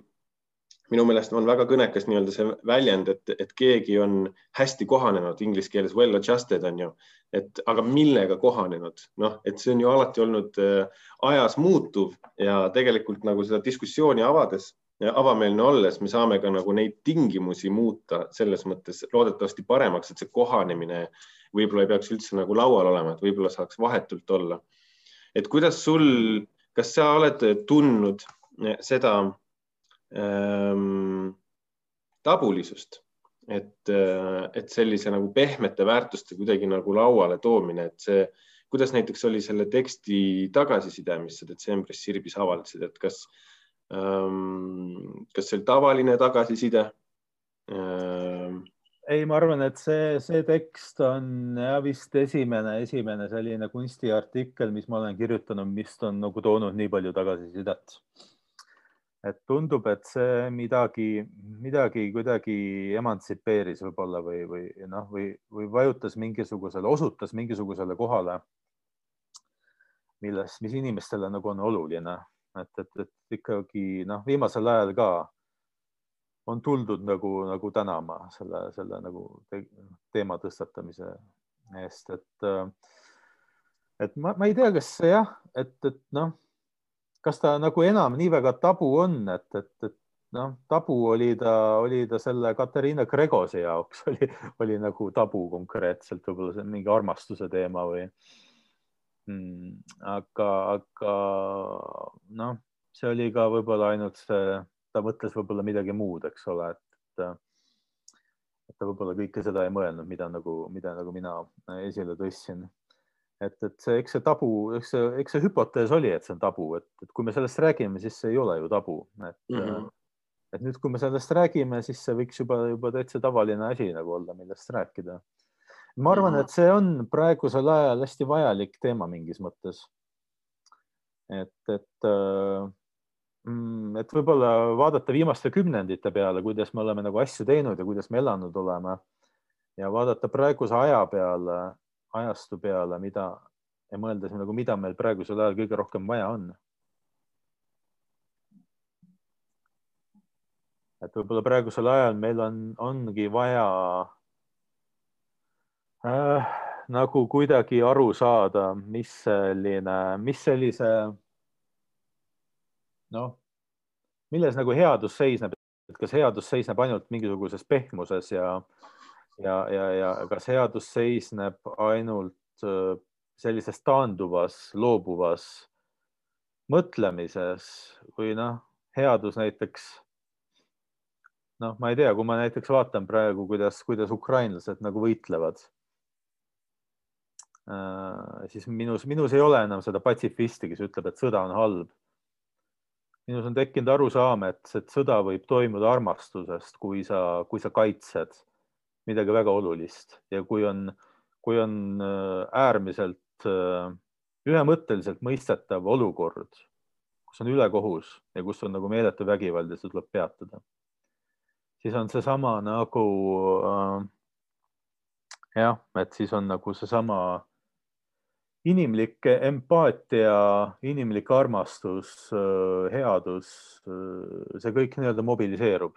E: minu meelest on väga kõnekas nii-öelda see väljend, et, et keegi on hästi kohanenud, inglise keeles well adjusted on ju, et aga millega kohanenud, noh, et see on ju alati olnud äh, ajas muutuv ja tegelikult nagu seda diskussiooni avades, avameelne olles, me saame ka nagu neid tingimusi muuta selles mõttes loodetavasti paremaks, et see kohanemine võib-olla ei peaks üldse nagu laual olema, et võib-olla saaks vahetult olla. et kuidas sul, kas sa oled tundnud seda ähm, tabulisust, et, äh, et sellise nagu pehmete väärtuste kuidagi nagu lauale toomine, et see, kuidas näiteks oli selle teksti tagasiside, mis sa detsembris Sirbis avaldasid, et kas ähm,, kas see oli tavaline tagasiside
F: ähm,? ei, ma arvan, et see, see tekst on ja vist esimene, esimene selline kunstiartikkel, mis ma olen kirjutanud, mis on nagu toonud nii palju tagasisidet et tundub, et see midagi, midagi kuidagi emantsipeeris võib-olla või, või noh, või, või vajutas mingisugusele, osutas mingisugusele kohale, milles, mis inimestele nagu on oluline, et, et, et ikkagi noh, viimasel ajal ka on tuldud nagu, nagu tänama selle, selle nagu te, teema tõstatamise eest, et, et ma, ma ei tea, kas jah, et, et noh kas ta nagu enam nii väga tabu on, et, et, et noh, tabu oli ta, oli ta selle Katariina Gregose jaoks oli, oli nagu tabu konkreetselt, võib-olla see on mingi armastuse teema või mm,. aga, aga noh, see oli ka võib-olla ainult see, ta mõtles võib-olla midagi muud, eks ole, et, et ta võib-olla kõike seda ei mõelnud, mida nagu, mida nagu mina esile tõstsin et, et see, eks see tabu, eks see, eks see hüpotees oli, et see on tabu, et, et kui me sellest räägime, siis see ei ole ju tabu, et mm, -hmm. et nüüd, kui me sellest räägime, siis see võiks juba, juba täitsa tavaline asi nagu olla, millest rääkida. ma arvan mm, -hmm. et see on praegusel ajal hästi vajalik teema mingis mõttes. et, et äh, mm, et võib-olla vaadata viimaste kümnendite peale, kuidas me oleme nagu asju teinud ja kuidas me elanud oleme ja vaadata praeguse aja peale ajastu peale, mida ja mõeldes nagu, mida meil praegusel ajal kõige rohkem vaja on. et võib-olla praegusel ajal meil on, ongi vaja äh, nagu kuidagi aru saada, mis selline, mis sellise noh, milles nagu headus seisneb, et kas headus seisneb ainult mingisuguses pehmuses ja äh, ja, ja, ja kas headus seisneb ainult äh, sellises taanduvas, loobuvas mõtlemises või noh, headus näiteks noh, ma ei tea, kui ma näiteks vaatan praegu, kuidas, kuidas ukrainlased nagu võitlevad äh,, siis minus, minus ei ole enam seda patsifisti, kes ütleb, et sõda on halb. minus on tekkinud arusaam, et, et sõda võib toimuda armastusest, kui sa, kui sa kaitsed midagi väga olulist. Ja kui on, kui on äh, äärmiselt äh, ühemõtteliselt mõistetav olukord, kus on ülekohus ja kus on nagu meeletu vägivald ja see tuleb peatada, siis on seesama nagu äh, jah, et siis on nagu seesama inimlik empaatia, inimlik armastus, äh, headus, see kõik nii-öelda mobiliseerub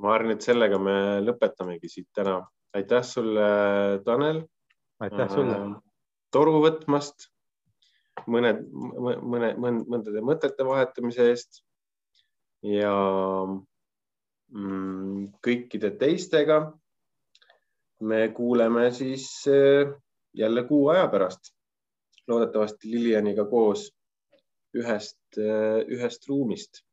E: ma arvan, et sellega me lõpetamegi siit täna. aitäh sulle, Tanel.
F: aitäh sulle äh,.
E: toru võtmast, mõned, mõne, mõndade mõtete vahetamise eest ja mm, kõikide teistega me kuuleme siis äh, jälle kuu aja pärast. loodetavasti Lilianiga koos ühest, ühest ruumist